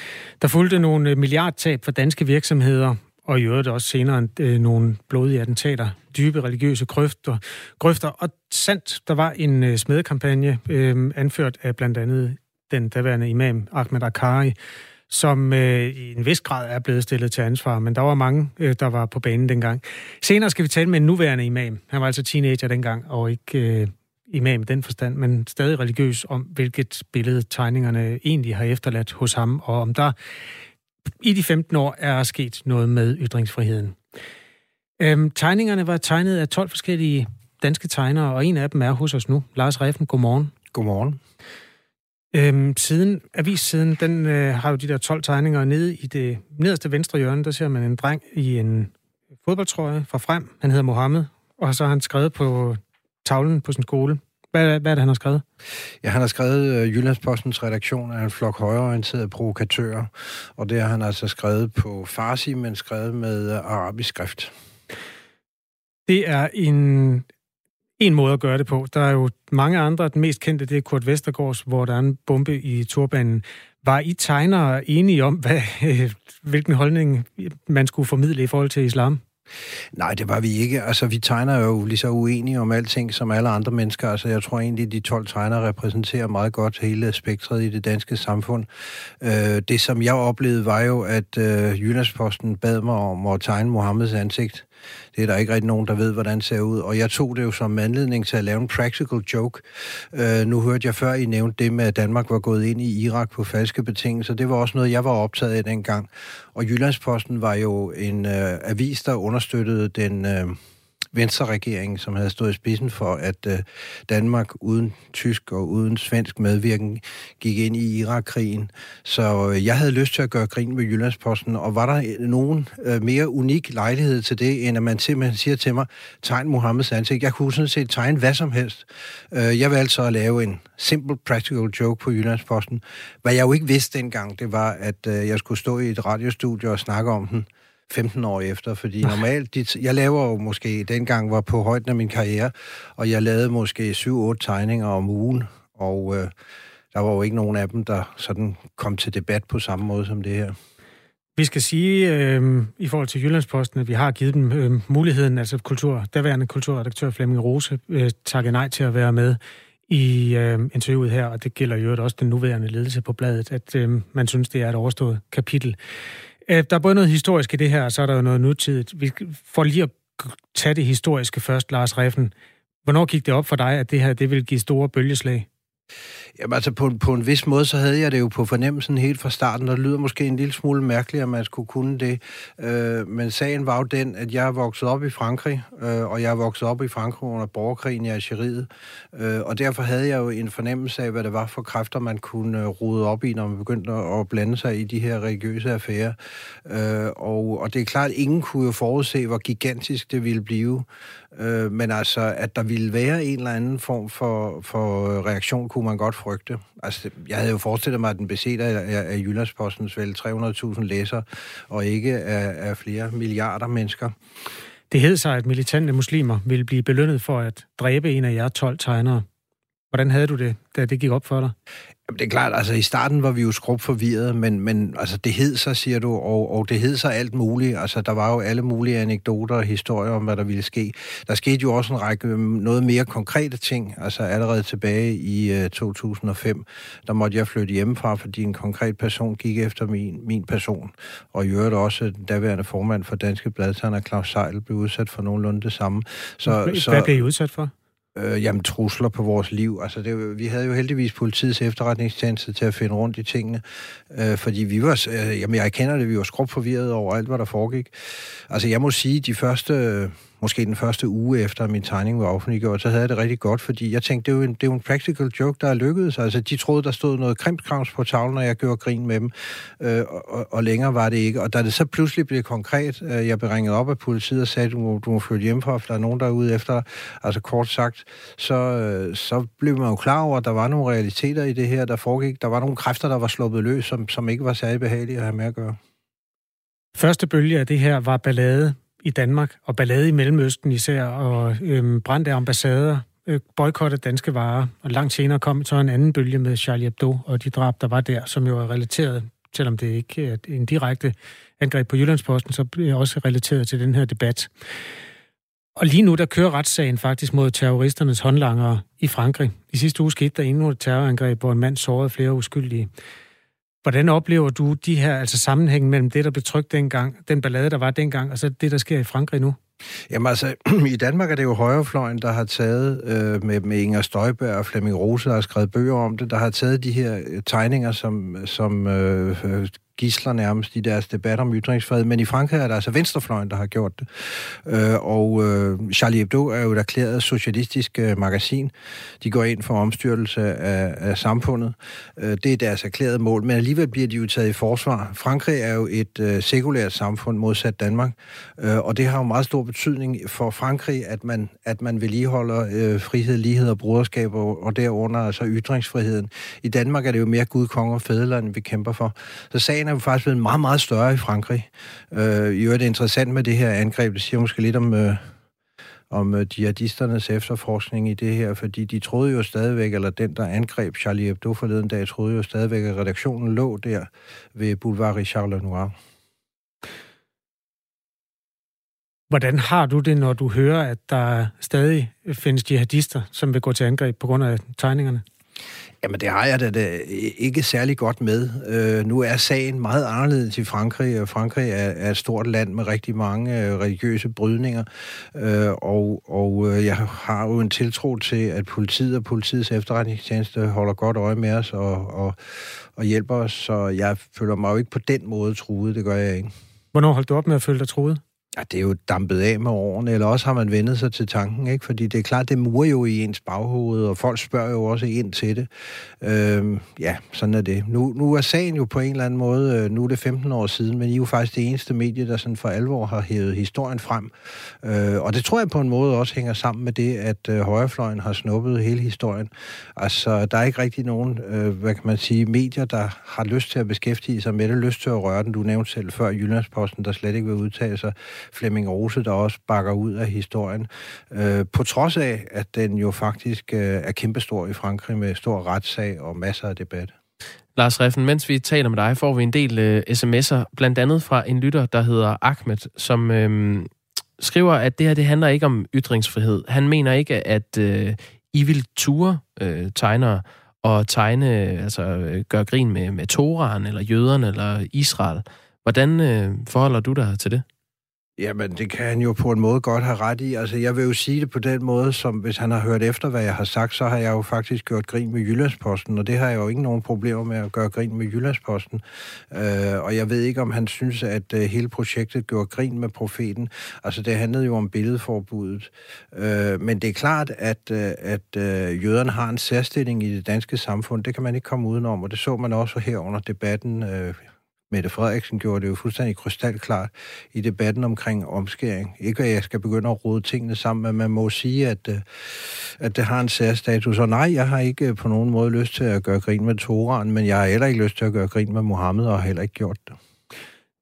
Speaker 1: Der fulgte nogle milliardtab for danske virksomheder, og i øvrigt også senere øh, nogle blodige attentater, dybe religiøse grøfter. grøfter. Og sandt, der var en øh, smedekampagne, øh, anført af blandt andet den daværende imam Ahmed Akari, som øh, i en vis grad er blevet stillet til ansvar, men der var mange, øh, der var på banen dengang. Senere skal vi tale med en nuværende imam. Han var altså teenager dengang, og ikke øh, imam i den forstand, men stadig religiøs om, hvilket billede tegningerne egentlig har efterladt hos ham, og om der i de 15 år er sket noget med ytringsfriheden. Øhm, tegningerne var tegnet af 12 forskellige danske tegnere, og en af dem er hos os nu. Lars Reffen, godmorgen.
Speaker 13: Godmorgen.
Speaker 1: Øhm, siden, avissiden, den øh, har jo de der 12 tegninger nede i det nederste venstre hjørne, der ser man en dreng i en fodboldtrøje fra frem. Han hedder Mohammed, og så har han skrevet på tavlen på sin skole. Hvad, hvad er det, han har skrevet?
Speaker 13: Ja, han har skrevet uh, Jyllandspostens redaktion af en flok højreorienterede provokatører, og det har han altså skrevet på farsi, men skrevet med uh, arabisk skrift.
Speaker 1: Det er en, en måde at gøre det på. Der er jo mange andre. Den mest kendte, det er Kurt Vestergaards, hvor der er en bombe i turbanen. Var I tegnere enige om, hvad, hvilken holdning man skulle formidle i forhold til islam?
Speaker 13: Nej, det var vi ikke. Altså, vi tegner jo lige så uenige om alting som alle andre mennesker. Altså, jeg tror egentlig, de 12 tegnere repræsenterer meget godt hele spektret i det danske samfund. Øh, det, som jeg oplevede, var jo, at øh, Jyllandsposten bad mig om at tegne Mohammeds ansigt. Det er der ikke rigtig nogen, der ved, hvordan det ser ud. Og jeg tog det jo som anledning til at lave en practical joke. Øh, nu hørte jeg før, I nævnte det med, at Danmark var gået ind i Irak på falske betingelser. Det var også noget, jeg var optaget af dengang. Og Jyllandsposten var jo en øh, avis, der understøttede den... Øh, Venstre-regeringen, som havde stået i spidsen for, at øh, Danmark uden tysk og uden svensk medvirken gik ind i Irak-krigen. Så øh, jeg havde lyst til at gøre grin med Jyllandsposten, og var der øh, nogen øh, mere unik lejlighed til det, end at man simpelthen siger til mig, tegn Mohammeds ansigt. Jeg kunne sådan set tegne hvad som helst. Øh, jeg valgte så at lave en simple practical joke på Jyllandsposten. Hvad jeg jo ikke vidste dengang, det var, at øh, jeg skulle stå i et radiostudie og snakke om den. 15 år efter, fordi normalt, de, jeg laver jo måske, dengang var på højden af min karriere, og jeg lavede måske 7-8 tegninger om ugen, og øh, der var jo ikke nogen af dem, der sådan kom til debat på samme måde som det her.
Speaker 1: Vi skal sige øh, i forhold til Jyllandsposten, at vi har givet dem øh, muligheden, altså kultur, derværende kulturredaktør Flemming Rose øh, takker nej til at være med i øh, interviewet her, og det gælder jo også den nuværende ledelse på bladet, at øh, man synes, det er et overstået kapitel. Øh, der er både noget historisk i det her, og så er der jo noget nutidigt. Vi får lige at tage det historiske først, Lars Reffen. Hvornår gik det op for dig, at det her det vil give store bølgeslag?
Speaker 13: Jamen altså, på, på en vis måde, så havde jeg det jo på fornemmelsen helt fra starten, og det lyder måske en lille smule mærkeligt, at man skulle kunne det. Øh, men sagen var jo den, at jeg er vokset op i Frankrig, øh, og jeg er vokset op i Frankrig under borgerkrigen i Algeriet, øh, og derfor havde jeg jo en fornemmelse af, hvad det var for kræfter, man kunne øh, rode op i, når man begyndte at blande sig i de her religiøse affærer. Øh, og, og det er klart, at ingen kunne jo forudse, hvor gigantisk det ville blive. Øh, men altså, at der ville være en eller anden form for, for reaktion, kunne man godt frygte. Altså, jeg havde jo forestillet mig, at den besætter af, af Jyllandspostens vel 300.000 læsere, og ikke af, af flere milliarder mennesker.
Speaker 1: Det hed sig, at militante muslimer ville blive belønnet for at dræbe en af jer 12 tegnere. Hvordan havde du det, da det gik op for dig?
Speaker 13: Jamen, det er klart, altså i starten var vi jo skrub forvirret, men, men altså, det hed sig, siger du, og, og det hed sig alt muligt. Altså, der var jo alle mulige anekdoter og historier om, hvad der ville ske. Der skete jo også en række øhm, noget mere konkrete ting. Altså, allerede tilbage i uh, 2005, der måtte jeg flytte hjemmefra, fordi en konkret person gik efter min, min person. Og i øvrigt også den daværende formand for Danske Bladtegner, Claus Seil, blev udsat for nogenlunde det samme.
Speaker 1: Så, hvad så, blev I udsat for?
Speaker 13: Øh, jamen, trusler på vores liv. Altså, det, vi havde jo heldigvis politiets efterretningstjeneste til at finde rundt i tingene, øh, fordi vi var, øh, jamen, jeg kender det, vi var skrubforvirret over alt, hvad der foregik. Altså, jeg må sige, de første måske den første uge efter, at min tegning var offentliggjort, så havde jeg det rigtig godt, fordi jeg tænkte, det er jo en, det er jo en practical joke, der er lykkedes. Altså, de troede, der stod noget krimskrams på tavlen, og jeg gjorde grin med dem, øh, og, og længere var det ikke. Og da det så pludselig blev konkret, øh, jeg blev ringet op af politiet og sagde, du må, du må flytte hjem for, for der er nogen, der er ude efter Altså kort sagt, så, øh, så blev man jo klar over, at der var nogle realiteter i det her, der foregik. Der var nogle kræfter, der var sluppet løs, som, som ikke var særlig behagelige at have med at gøre.
Speaker 1: Første bølge af det her var ballade i Danmark, og ballade i Mellemøsten især, og øhm, brændte ambassader, øh, boykottet danske varer, og langt senere kom så en anden bølge med Charlie Hebdo og de drab, der var der, som jo er relateret, selvom det ikke er en direkte angreb på Jyllandsposten, så bliver også relateret til den her debat. Og lige nu, der kører retssagen faktisk mod terroristernes håndlangere i Frankrig. I sidste uge skete der endnu et terrorangreb, hvor en mand sårede flere uskyldige. Hvordan oplever du de her altså sammenhæng mellem det, der blev trygt dengang, den ballade, der var dengang, og så det, der sker i Frankrig nu?
Speaker 13: Jamen altså, i Danmark er det jo højrefløjen, der har taget øh, med, med Inger Støjberg og Flemming Rose, der har skrevet bøger om det, der har taget de her øh, tegninger, som, som øh gisler nærmest i deres debat om ytringsfrihed, men i Frankrig er der altså venstrefløjen, der har gjort det. Øh, og øh, Charlie Hebdo er jo et erklæret socialistisk øh, magasin. De går ind for omstyrtelse af, af samfundet. Øh, det er deres erklærede mål, men alligevel bliver de jo taget i forsvar. Frankrig er jo et øh, sekulært samfund modsat Danmark, øh, og det har jo meget stor betydning for Frankrig, at man, at man vedligeholder øh, frihed, lighed og broderskab, og, og derunder altså ytringsfriheden. I Danmark er det jo mere Gud, konge og fædreland, vi kæmper for. Så sagen er jo faktisk blevet meget, meget større i Frankrig. Øh, I øvrigt er det interessant med det her angreb. Det siger måske lidt om, øh, om øh, jihadisternes efterforskning i det her, fordi de troede jo stadigvæk, eller den, der angreb Charlie Hebdo forleden dag, troede jo stadigvæk, at redaktionen lå der ved Boulevard Richard Lenoir.
Speaker 1: Hvordan har du det, når du hører, at der stadig findes jihadister, som vil gå til angreb på grund af tegningerne?
Speaker 13: Jamen, det har jeg da, ikke særlig godt med. Øh, nu er sagen meget anderledes i Frankrig, og Frankrig er, er et stort land med rigtig mange øh, religiøse brydninger, øh, og, og øh, jeg har jo en tiltro til, at politiet og politiets efterretningstjeneste holder godt øje med os og, og, og hjælper os, så jeg føler mig jo ikke på den måde truet, det gør jeg ikke.
Speaker 1: Hvornår holdt du op med at føle dig truet?
Speaker 13: Ja, det er jo dampet af med årene, eller også har man vendet sig til tanken, ikke? Fordi det er klart, det murer jo i ens baghoved, og folk spørger jo også ind til det. Øhm, ja, sådan er det. Nu, nu er sagen jo på en eller anden måde, øh, nu er det 15 år siden, men I er jo faktisk det eneste medie, der sådan for alvor har hævet historien frem. Øh, og det tror jeg på en måde også hænger sammen med det, at øh, højrefløjen har snuppet hele historien. Altså, der er ikke rigtig nogen, øh, hvad kan man sige, medier, der har lyst til at beskæftige sig med det, lyst til at røre den. Du nævnte selv før Jyllandsposten, der slet ikke vil udtale sig Flemming Rose, der også bakker ud af historien. Øh, på trods af, at den jo faktisk øh, er kæmpestor i Frankrig med stor retssag og masser af debat.
Speaker 2: Lars Reffen, mens vi taler med dig, får vi en del øh, sms'er, blandt andet fra en lytter, der hedder Ahmed, som øh, skriver, at det her det handler ikke om ytringsfrihed. Han mener ikke, at øh, I vil ture øh, tegnere og tegne, altså øh, gøre grin med, med Toran, eller jøderne, eller Israel. Hvordan øh, forholder du dig til det?
Speaker 13: Jamen, det kan han jo på en måde godt have ret i. Altså, jeg vil jo sige det på den måde, som hvis han har hørt efter, hvad jeg har sagt, så har jeg jo faktisk gjort grin med Jyllandsposten, og det har jeg jo ikke nogen problemer med at gøre grin med Jyllandsposten. Øh, og jeg ved ikke, om han synes, at øh, hele projektet gjorde grin med profeten. Altså, det handlede jo om billedforbuddet. Øh, men det er klart, at, øh, at øh, jøderne har en særstilling i det danske samfund. Det kan man ikke komme udenom, og det så man også her under debatten øh, Mette Frederiksen gjorde det jo fuldstændig krystalklart i debatten omkring omskæring. Ikke at jeg skal begynde at rode tingene sammen, men man må sige, at, øh, at det har en særstatus. Og nej, jeg har ikke øh, på nogen måde lyst til at gøre grin med Toran, men jeg har heller ikke lyst til at gøre grin med Mohammed, og har heller ikke gjort det.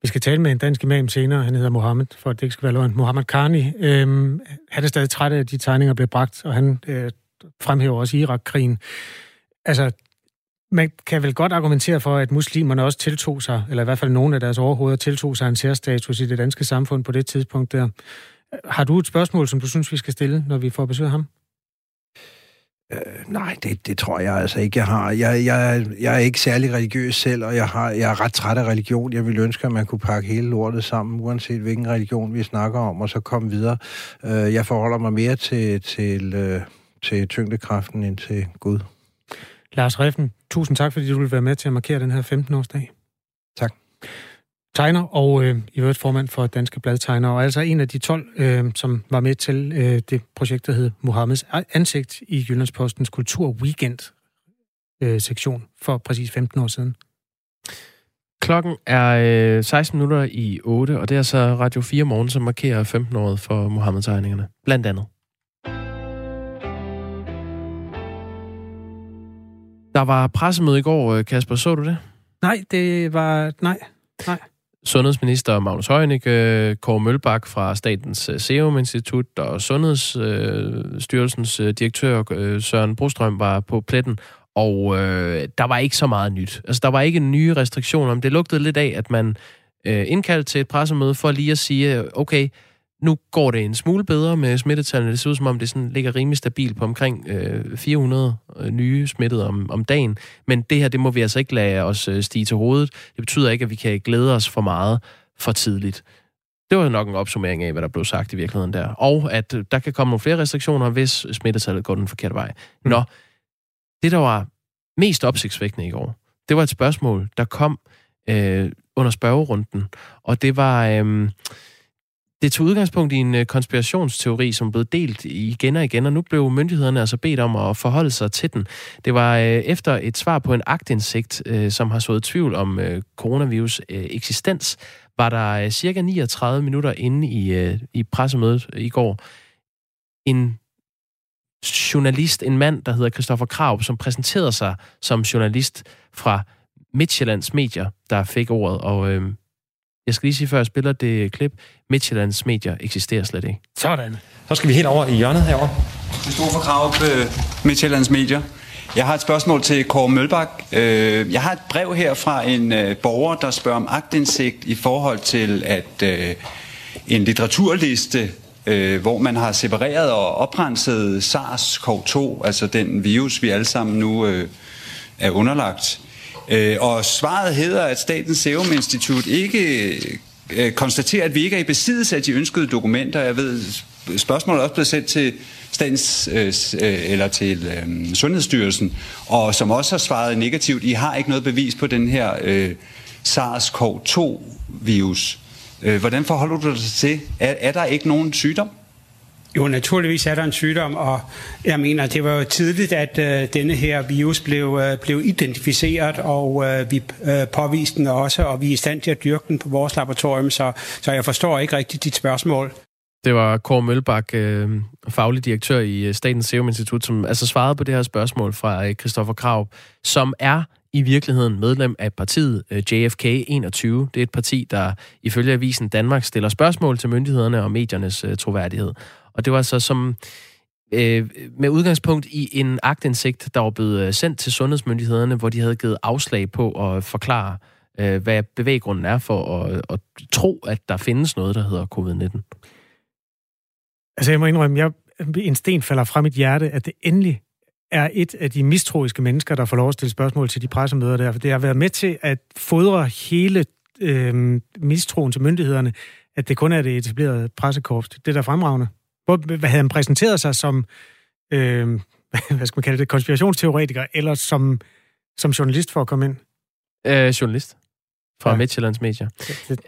Speaker 1: Vi skal tale med en dansk imam senere. Han hedder Mohammed, for at det ikke skal være løgn. Mohammed Karni. Øhm, han er stadig træt af, at de tegninger bliver bragt, og han øh, fremhæver også Irak-krigen. Altså, man kan vel godt argumentere for, at muslimerne også tiltog sig, eller i hvert fald nogle af deres overhoveder tiltog sig en særstatus i det danske samfund på det tidspunkt der. Har du et spørgsmål, som du synes, vi skal stille, når vi får besøg af ham?
Speaker 13: Øh, nej, det, det tror jeg altså ikke, jeg har. Jeg, jeg, jeg er ikke særlig religiøs selv, og jeg, har, jeg er ret træt af religion. Jeg vil ønske, at man kunne pakke hele lortet sammen, uanset hvilken religion vi snakker om, og så komme videre. Øh, jeg forholder mig mere til, til, øh, til tyngdekraften end til Gud.
Speaker 1: Lars Reffen, tusind tak, fordi du vil være med til at markere den her 15-årsdag.
Speaker 13: Tak.
Speaker 1: tegner og øh, i øvrigt formand for Danske Bladtegner, og altså en af de 12, øh, som var med til øh, det projekt, der hed Mohammeds ansigt i Jyllandspostens Kultur Weekend øh, sektion for præcis 15 år siden.
Speaker 2: Klokken er øh, 16 minutter i 8, og det er så Radio 4 morgen, som markerer 15-året for Mohammed-tegningerne, blandt andet. Der var pressemøde i går, øh, Kasper, så du det?
Speaker 1: Nej, det var... Nej, nej.
Speaker 2: Sundhedsminister Magnus Heunicke, øh, Kåre Mølbak fra Statens øh, Serum Institut og Sundhedsstyrelsens direktør Søren Brostrøm var på pletten, og øh, der var ikke så meget nyt. Altså, der var ikke nye restriktioner, men det lugtede lidt af, at man øh, indkaldte til et pressemøde for lige at sige, okay, nu går det en smule bedre med smittetallene. Det ser ud som om, det sådan ligger rimelig stabilt på omkring øh, 400 øh, nye smittede om, om dagen. Men det her, det må vi altså ikke lade os øh, stige til hovedet. Det betyder ikke, at vi kan glæde os for meget for tidligt. Det var nok en opsummering af, hvad der blev sagt i virkeligheden der. Og at øh, der kan komme nogle flere restriktioner, hvis smittetallet går den forkerte vej. Mm. Nå, det, der var mest opsigtsvækkende i går, det var et spørgsmål, der kom øh, under spørgerunden. Og det var... Øh, det tog udgangspunkt i en øh, konspirationsteori, som blev delt igen og igen, og nu blev myndighederne altså bedt om at forholde sig til den. Det var øh, efter et svar på en agtindsigt, øh, som har sået tvivl om coronavirus eksistens, var der cirka 39 minutter inde i, i pressemødet i går en journalist, en mand, der hedder Christoffer Krav, som præsenterede sig som journalist fra Midtjyllands Medier, der fik ordet, og øh, jeg skal lige sige, før jeg spiller det klip, Midtjyllands medier eksisterer slet ikke.
Speaker 1: Sådan.
Speaker 18: Så skal vi helt over i hjørnet herovre.
Speaker 19: for Krav på Midtjyllands medier. Jeg har et spørgsmål til Kåre Mølbak. Øh, jeg har et brev her fra en øh, borger, der spørger om agtindsigt i forhold til, at øh, en øh, hvor man har separeret og oprenset SARS-CoV-2, altså den virus, vi alle sammen nu er underlagt, Øh, og svaret hedder, at Statens Serum Institut ikke øh, konstaterer, at vi ikke er i besiddelse af de ønskede dokumenter. Jeg ved, spørgsmålet er også blevet sendt til statens, øh, øh eller til øh, Sundhedsstyrelsen, og som også har svaret negativt, I har ikke noget bevis på den her øh, SARS-CoV-2-virus. Øh, hvordan forholder du dig til? Er, er der ikke nogen sygdom?
Speaker 18: Jo, naturligvis er der en sygdom, og jeg mener, det var jo tidligt, at øh, denne her virus blev, øh, blev identificeret, og øh, vi øh, påviste den også, og vi er i stand til at dyrke den på vores laboratorium, så, så jeg forstår ikke rigtigt dit spørgsmål.
Speaker 2: Det var Kåre Mølbak, øh, faglig direktør i øh, Statens Serum Institut, som altså svarede på det her spørgsmål fra øh, Christoffer Krav, som er i virkeligheden medlem af partiet øh, JFK 21. Det er et parti, der ifølge avisen Danmark stiller spørgsmål til myndighederne og mediernes øh, troværdighed. Og det var så som øh, med udgangspunkt i en agtindsigt, der var blevet øh, sendt til sundhedsmyndighederne, hvor de havde givet afslag på at forklare, øh, hvad bevæggrunden er for at, at tro, at der findes noget, der hedder covid-19.
Speaker 1: Altså jeg må indrømme, jeg, en sten falder fra mit hjerte, at det endelig er et af de mistroiske mennesker, der får lov at stille spørgsmål til de pressemøder der, for det har været med til at fodre hele øh, mistroen til myndighederne, at det kun er det etablerede pressekorps. Det er der fremragende. Hvor, havde han præsenteret sig som, øh, hvad skal man kalde det, konspirationsteoretiker, eller som, som journalist for at komme ind?
Speaker 2: Øh, journalist fra ja. Midtjyllands Medier.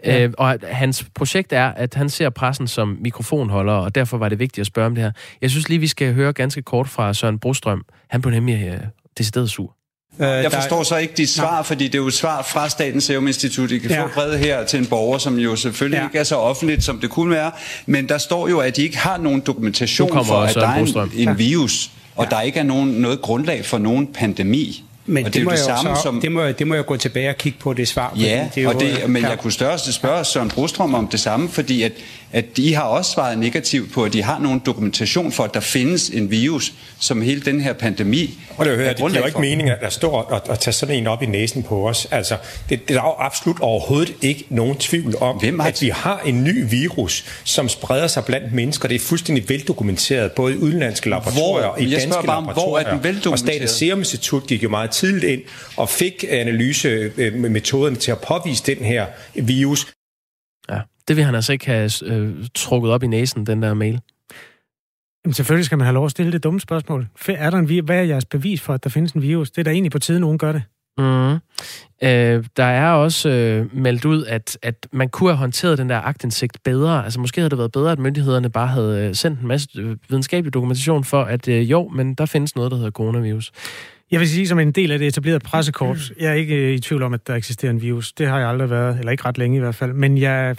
Speaker 2: Ja. Øh, og hans projekt er, at han ser pressen som mikrofonholder, og derfor var det vigtigt at spørge om det her. Jeg synes lige, vi skal høre ganske kort fra Søren Brostrøm. Han blev nemlig øh, decideret sur.
Speaker 19: Øh, jeg forstår så ikke dit svar, Nej. fordi det er jo et svar fra Statens Serum Institut. I kan ja. få brevet her til en borger, som jo selvfølgelig ja. ikke er så offentligt, som det kunne være. Men der står jo, at de ikke har nogen dokumentation for, at der er en, en virus, og ja. der ikke er nogen, noget grundlag for nogen pandemi.
Speaker 18: Men og det, det, må det, samme, så, som... det, må, det må jeg gå tilbage og kigge på det svar.
Speaker 19: Ja,
Speaker 18: det
Speaker 19: og det, men ja. jeg kunne størst spørge Søren Brostrøm om det samme, fordi at, at de har også svaret negativt på, at de har nogen dokumentation for, at der findes en virus, som hele den her pandemi
Speaker 18: Og det, høre, det giver jo ikke mening at står og, og tage sådan en op i næsen på os. Altså, det, det er jo absolut overhovedet ikke nogen tvivl om, Hvem at vi har en ny virus, som spreder sig blandt mennesker. Det er fuldstændig veldokumenteret, både i udenlandske laboratorier og i danske bare, laboratorier. Hvor er den? Og Statens Serum Institut gik jo meget tidligt ind og fik analysemetoderne til at påvise den her virus.
Speaker 2: Det vil han altså ikke have øh, trukket op i næsen, den der mail.
Speaker 1: Jamen selvfølgelig skal man have lov at stille det dumme spørgsmål. Er der en, hvad er jeres bevis for, at der findes en virus? Det er da egentlig på tide, nogen gør det.
Speaker 2: Mm. Øh, der er også øh, meldt ud, at, at man kunne have håndteret den der agtindsigt bedre. Altså måske havde det været bedre, at myndighederne bare havde øh, sendt en masse øh, videnskabelig dokumentation for, at øh, jo, men der findes noget, der hedder coronavirus.
Speaker 1: Jeg vil sige, som en del af det etablerede pressekorps, jeg er ikke øh, i tvivl om, at der eksisterer en virus. Det har jeg aldrig været, eller ikke ret længe i hvert fald. Men jeg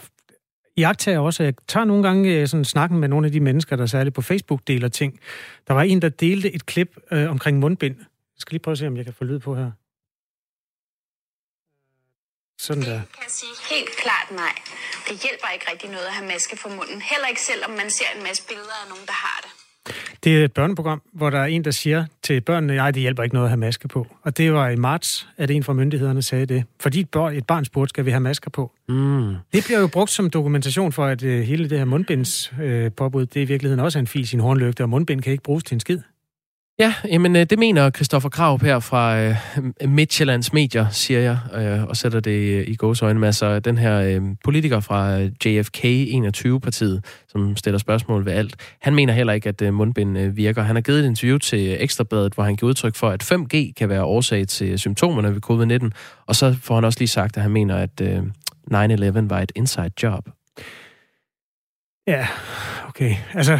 Speaker 1: jeg også, jeg tager nogle gange øh, sådan snakken med nogle af de mennesker, der særligt på Facebook deler ting. Der var en, der delte et klip øh, omkring mundbind. Jeg skal lige prøve at se, om jeg kan få lyd på her. Sådan der.
Speaker 20: kan sige helt klart nej. Det hjælper ikke rigtig noget at have maske for munden. Heller ikke selvom man ser en masse billeder af nogen, der har det.
Speaker 1: Det er et børneprogram, hvor der er en, der siger til børnene, nej, det hjælper ikke noget at have maske på. Og det var i marts, at en fra myndighederne sagde det. Fordi et barn, et barn spurgte, skal vi have masker på?
Speaker 2: Mm.
Speaker 1: Det bliver jo brugt som dokumentation for, at uh, hele det her mundbindspåbud, uh, påbud, det er i virkeligheden også en fis i en hornlygte, og mundbind kan ikke bruges til en skid.
Speaker 2: Ja, jamen øh, det mener Christoffer Krav her fra øh, Midtjyllands Medier, siger jeg, øh, og sætter det øh, i gåsøjne med. Altså den her øh, politiker fra øh, JFK 21-partiet, som stiller spørgsmål ved alt, han mener heller ikke, at øh, mundbind øh, virker. Han har givet et interview til Ekstrabladet, hvor han giver udtryk for, at 5G kan være årsag til symptomerne ved covid-19, og så får han også lige sagt, at han mener, at øh, 9-11 var et inside job.
Speaker 1: Ja, okay. Altså...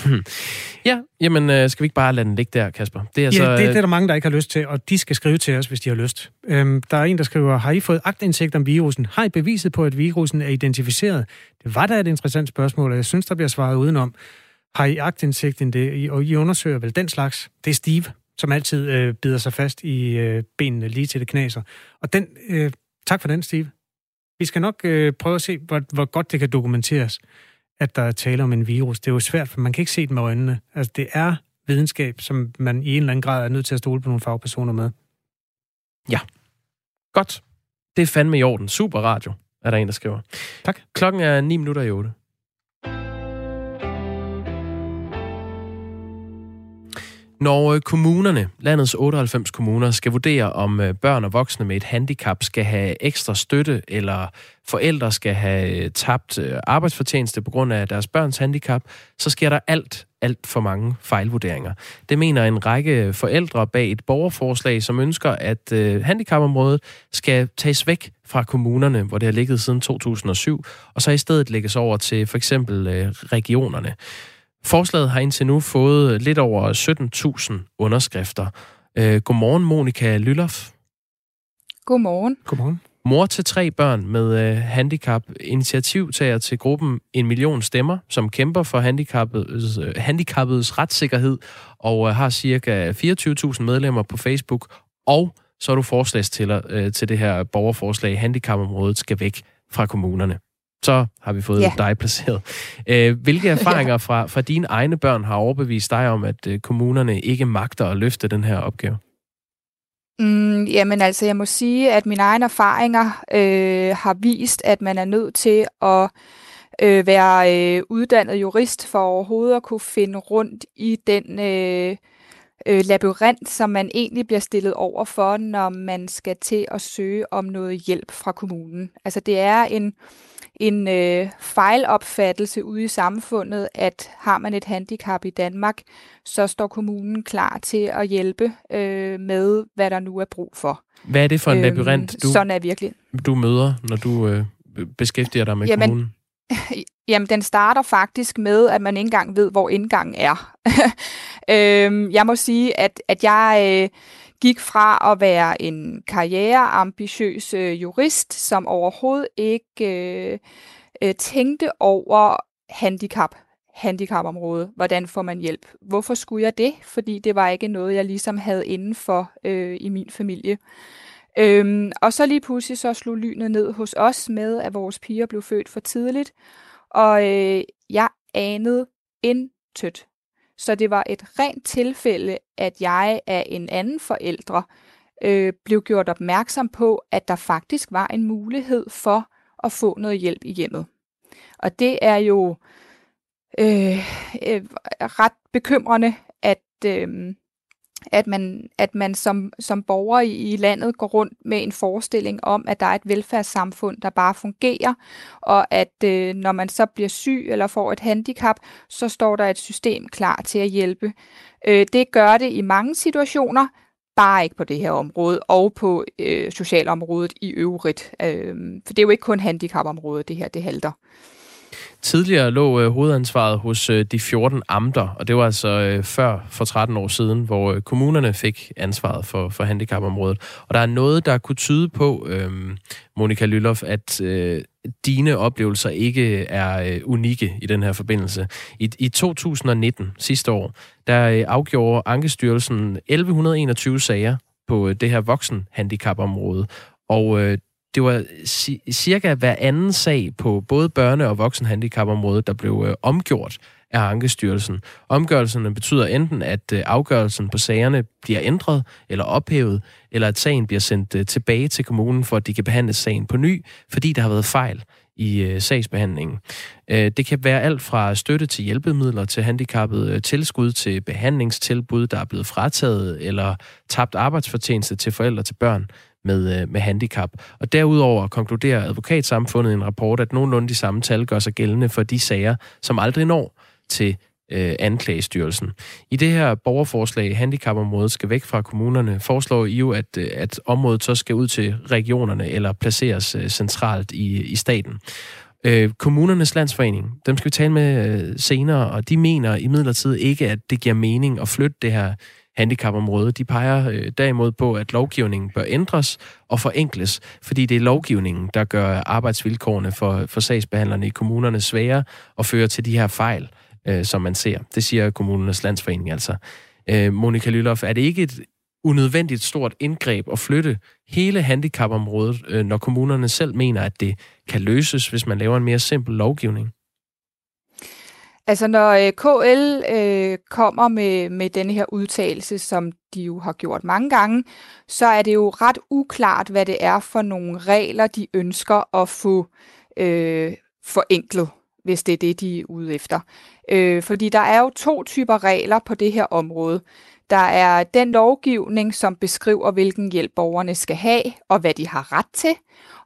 Speaker 2: ja, jamen øh, skal vi ikke bare lade den ligge der, Kasper?
Speaker 1: Det er, ja, så, det, det er der mange, der ikke har lyst til, og de skal skrive til os, hvis de har lyst. Øhm, der er en, der skriver, har I fået agtindsigt om virusen? Har I beviset på, at virusen er identificeret? Det var da et interessant spørgsmål, og jeg synes, der bliver svaret udenom. Har I agtindsigt i det? Og I undersøger vel den slags? Det er Steve, som altid øh, bider sig fast i øh, benene lige til det knaser. Og den, øh, tak for den, Steve. Vi skal nok øh, prøve at se, hvor, hvor godt det kan dokumenteres at der er tale om en virus. Det er jo svært, for man kan ikke se det med øjnene. Altså, det er videnskab, som man i en eller anden grad er nødt til at stole på nogle fagpersoner med.
Speaker 2: Ja. Godt. Det er fandme i orden. Super radio, er der en, der skriver.
Speaker 1: Tak.
Speaker 2: Klokken er 9 minutter i 8. Når kommunerne, landets 98 kommuner, skal vurdere, om øh, børn og voksne med et handicap skal have ekstra støtte, eller forældre skal have øh, tabt øh, arbejdsfortjeneste på grund af deres børns handicap, så sker der alt, alt for mange fejlvurderinger. Det mener en række forældre bag et borgerforslag, som ønsker, at handicapområdet skal tages væk fra kommunerne, hvor det har ligget siden 2007, og så i stedet lægges over til for eksempel regionerne. Forslaget har indtil nu fået lidt over 17.000 underskrifter. Øh, godmorgen, Monika Lylloff.
Speaker 21: Godmorgen.
Speaker 1: Godmorgen.
Speaker 2: Mor til tre børn med øh, handicap, initiativtager til gruppen En Million Stemmer, som kæmper for handicappedes, øh, handicappedes retssikkerhed, og øh, har cirka 24.000 medlemmer på Facebook, og så er du forslagstiller øh, til det her borgerforslag, handicapområdet skal væk fra kommunerne så har vi fået ja. dig placeret. Øh, hvilke erfaringer fra, fra dine egne børn har overbevist dig om, at øh, kommunerne ikke magter at løfte den her opgave?
Speaker 21: Mm, jamen altså, jeg må sige, at mine egne erfaringer øh, har vist, at man er nødt til at øh, være øh, uddannet jurist for overhovedet at kunne finde rundt i den øh, øh, labyrint, som man egentlig bliver stillet over for, når man skal til at søge om noget hjælp fra kommunen. Altså det er en en øh, fejlopfattelse ude i samfundet, at har man et handicap i Danmark, så står kommunen klar til at hjælpe øh, med, hvad der nu er brug for.
Speaker 2: Hvad er det for en øhm, labyrint, du,
Speaker 21: sådan er virkelig.
Speaker 2: du møder, når du øh, beskæftiger dig med jamen, kommunen?
Speaker 21: Jamen, den starter faktisk med, at man ikke engang ved, hvor indgangen er. øhm, jeg må sige, at, at jeg... Øh, gik fra at være en karriereambitiøs øh, jurist, som overhovedet ikke øh, øh, tænkte over handicap, handicapområdet. Hvordan får man hjælp? Hvorfor skulle jeg det? Fordi det var ikke noget, jeg ligesom havde inden for øh, i min familie. Øhm, og så lige pludselig så slog lynet ned hos os med, at vores piger blev født for tidligt. Og øh, jeg anede intet så det var et rent tilfælde, at jeg af en anden forældre øh, blev gjort opmærksom på, at der faktisk var en mulighed for at få noget hjælp i hjemmet. Og det er jo øh, øh, ret bekymrende, at, øh, at man, at man som, som borger i, i landet går rundt med en forestilling om, at der er et velfærdssamfund, der bare fungerer, og at øh, når man så bliver syg eller får et handicap, så står der et system klar til at hjælpe. Øh, det gør det i mange situationer, Bare ikke på det her område, og på øh, socialområdet i øvrigt. Øh, for det er jo ikke kun handicapområdet, det her det halter.
Speaker 2: Tidligere lå øh, hovedansvaret hos øh, de 14 amter, og det var altså øh, før for 13 år siden, hvor øh, kommunerne fik ansvaret for, for handicapområdet. Og der er noget, der kunne tyde på, øh, Monika Lylloff, at øh, dine oplevelser ikke er øh, unikke i den her forbindelse. I, I 2019, sidste år, der øh, afgjorde Ankestyrelsen 1121 sager på øh, det her voksenhandicapområde, og øh, det var cirka hver anden sag på både børne- og voksenhandicapområdet, der blev øh, omgjort af Ankestyrelsen. Omgørelserne betyder enten, at øh, afgørelsen på sagerne bliver ændret eller ophævet, eller at sagen bliver sendt øh, tilbage til kommunen, for at de kan behandle sagen på ny, fordi der har været fejl i øh, sagsbehandlingen. Øh, det kan være alt fra støtte til hjælpemidler til handicappede øh, tilskud til behandlingstilbud, der er blevet frataget, eller tabt arbejdsfortjeneste til forældre til børn med, øh, med handicap. Og derudover konkluderer advokatsamfundet i en rapport, at nogenlunde de samme tal gør sig gældende for de sager, som aldrig når til øh, anklagestyrelsen. I det her borgerforslag, handicapområdet skal væk fra kommunerne, foreslår I jo, at, øh, at området så skal ud til regionerne eller placeres øh, centralt i, i staten. Øh, kommunernes landsforening, dem skal vi tale med øh, senere, og de mener imidlertid ikke, at det giver mening at flytte det her handicapområdet, De peger øh, derimod på, at lovgivningen bør ændres og forenkles, fordi det er lovgivningen, der gør arbejdsvilkårene for, for sagsbehandlerne i kommunerne svære og fører til de her fejl, øh, som man ser. Det siger kommunernes landsforening altså. Øh, Monika Lylloff, er det ikke et unødvendigt stort indgreb at flytte hele handicapområdet, øh, når kommunerne selv mener, at det kan løses, hvis man laver en mere simpel lovgivning?
Speaker 21: Altså når øh, KL øh, kommer med, med denne her udtalelse, som de jo har gjort mange gange, så er det jo ret uklart, hvad det er for nogle regler, de ønsker at få øh, forenklet, hvis det er det, de er ude efter. Øh, fordi der er jo to typer regler på det her område. Der er den lovgivning, som beskriver, hvilken hjælp borgerne skal have, og hvad de har ret til.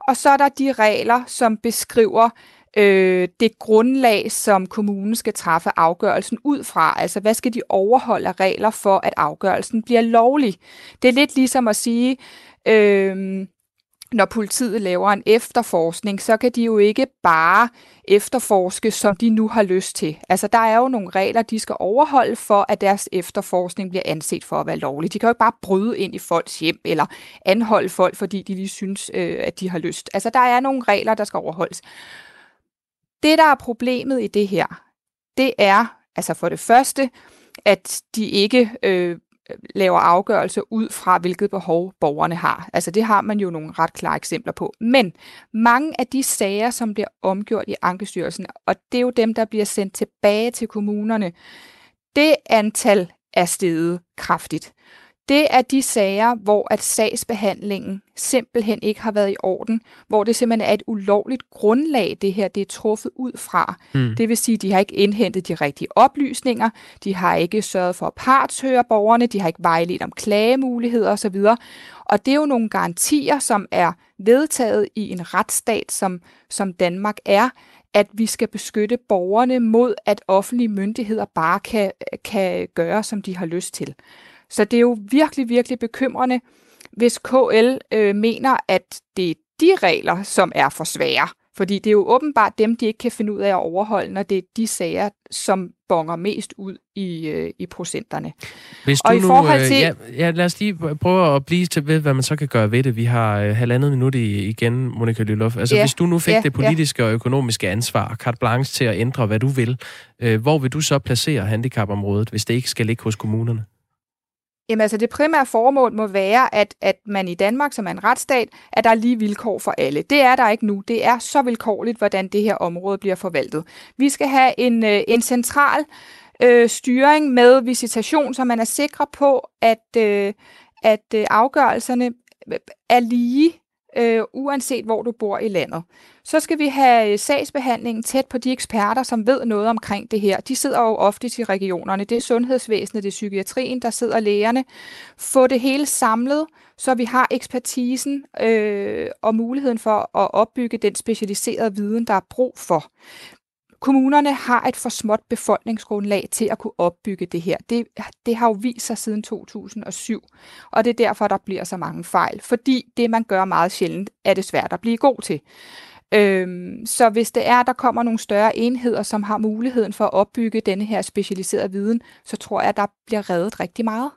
Speaker 21: Og så er der de regler, som beskriver, øh, det grundlag, som kommunen skal træffe afgørelsen ud fra. Altså, hvad skal de overholde af regler for, at afgørelsen bliver lovlig? Det er lidt ligesom at sige, øh, når politiet laver en efterforskning, så kan de jo ikke bare efterforske, som de nu har lyst til. Altså, der er jo nogle regler, de skal overholde for, at deres efterforskning bliver anset for at være lovlig. De kan jo ikke bare bryde ind i folks hjem eller anholde folk, fordi de lige synes, øh, at de har lyst. Altså, der er nogle regler, der skal overholdes. Det, der er problemet i det her, det er altså for det første, at de ikke øh, laver afgørelser ud fra, hvilket behov borgerne har. Altså det har man jo nogle ret klare eksempler på. Men mange af de sager, som bliver omgjort i Ankestyrelsen, og det er jo dem, der bliver sendt tilbage til kommunerne, det antal er steget kraftigt. Det er de sager, hvor at sagsbehandlingen simpelthen ikke har været i orden, hvor det simpelthen er et ulovligt grundlag, det her det er truffet ud fra. Mm. Det vil sige, at de har ikke indhentet de rigtige oplysninger, de har ikke sørget for at partshøre borgerne, de har ikke vejledt om klagemuligheder osv. Og det er jo nogle garantier, som er vedtaget i en retsstat, som, som Danmark er, at vi skal beskytte borgerne mod, at offentlige myndigheder bare kan, kan gøre, som de har lyst til. Så det er jo virkelig, virkelig bekymrende, hvis KL øh, mener, at det er de regler, som er for svære. Fordi det er jo åbenbart dem, de ikke kan finde ud af at overholde, når det er de sager, som bonger mest ud i, øh, i procenterne.
Speaker 2: Hvis du og i nu, forhold øh, til... ja, ja, lad os lige prøve at blive til ved, hvad man så kan gøre ved det. Vi har øh, halvandet minut i, igen, Monika Lylloff. Altså, ja, hvis du nu fik ja, det politiske ja. og økonomiske ansvar, carte blanche til at ændre, hvad du vil, øh, hvor vil du så placere handicapområdet, hvis det ikke skal ligge hos kommunerne?
Speaker 21: Jamen altså det primære formål må være, at, at man i Danmark, som er en retsstat, at der er lige vilkår for alle. Det er der ikke nu. Det er så vilkårligt, hvordan det her område bliver forvaltet. Vi skal have en, øh, en central øh, styring med visitation, så man er sikker på, at, øh, at øh, afgørelserne er lige øh, uanset hvor du bor i landet. Så skal vi have øh, sagsbehandlingen tæt på de eksperter, som ved noget omkring det her. De sidder jo ofte i regionerne. Det er sundhedsvæsenet, det er psykiatrien, der sidder lægerne. Få det hele samlet, så vi har ekspertisen øh, og muligheden for at opbygge den specialiserede viden, der er brug for kommunerne har et for småt befolkningsgrundlag til at kunne opbygge det her. Det, det har jo vist sig siden 2007, og det er derfor, der bliver så mange fejl. Fordi det, man gør meget sjældent, er det svært at blive god til. Øhm, så hvis det er, at der kommer nogle større enheder, som har muligheden for at opbygge denne her specialiserede viden, så tror jeg, at der bliver reddet rigtig meget.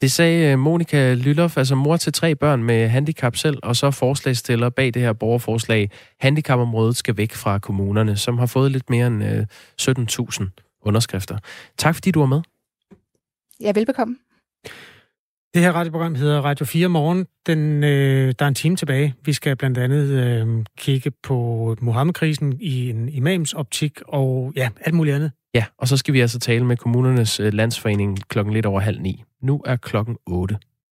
Speaker 2: Det sagde øh, Monika Lylloff, altså mor til tre børn med handicap selv, og så forslagstiller bag det her borgerforslag. Handicapområdet skal væk fra kommunerne, som har fået lidt mere end 17.000 øh, underskrifter. Tak fordi du var med.
Speaker 21: Ja, velbekomme.
Speaker 1: Det her radioprogram hedder Radio 4 Morgen. Den, øh, der er en time tilbage. Vi skal blandt andet øh, kigge på Mohammed-krisen i en imams optik og ja, alt muligt andet.
Speaker 2: Ja, og så skal vi altså tale med kommunernes øh, landsforening klokken lidt over halv ni. Nu er klokken 8.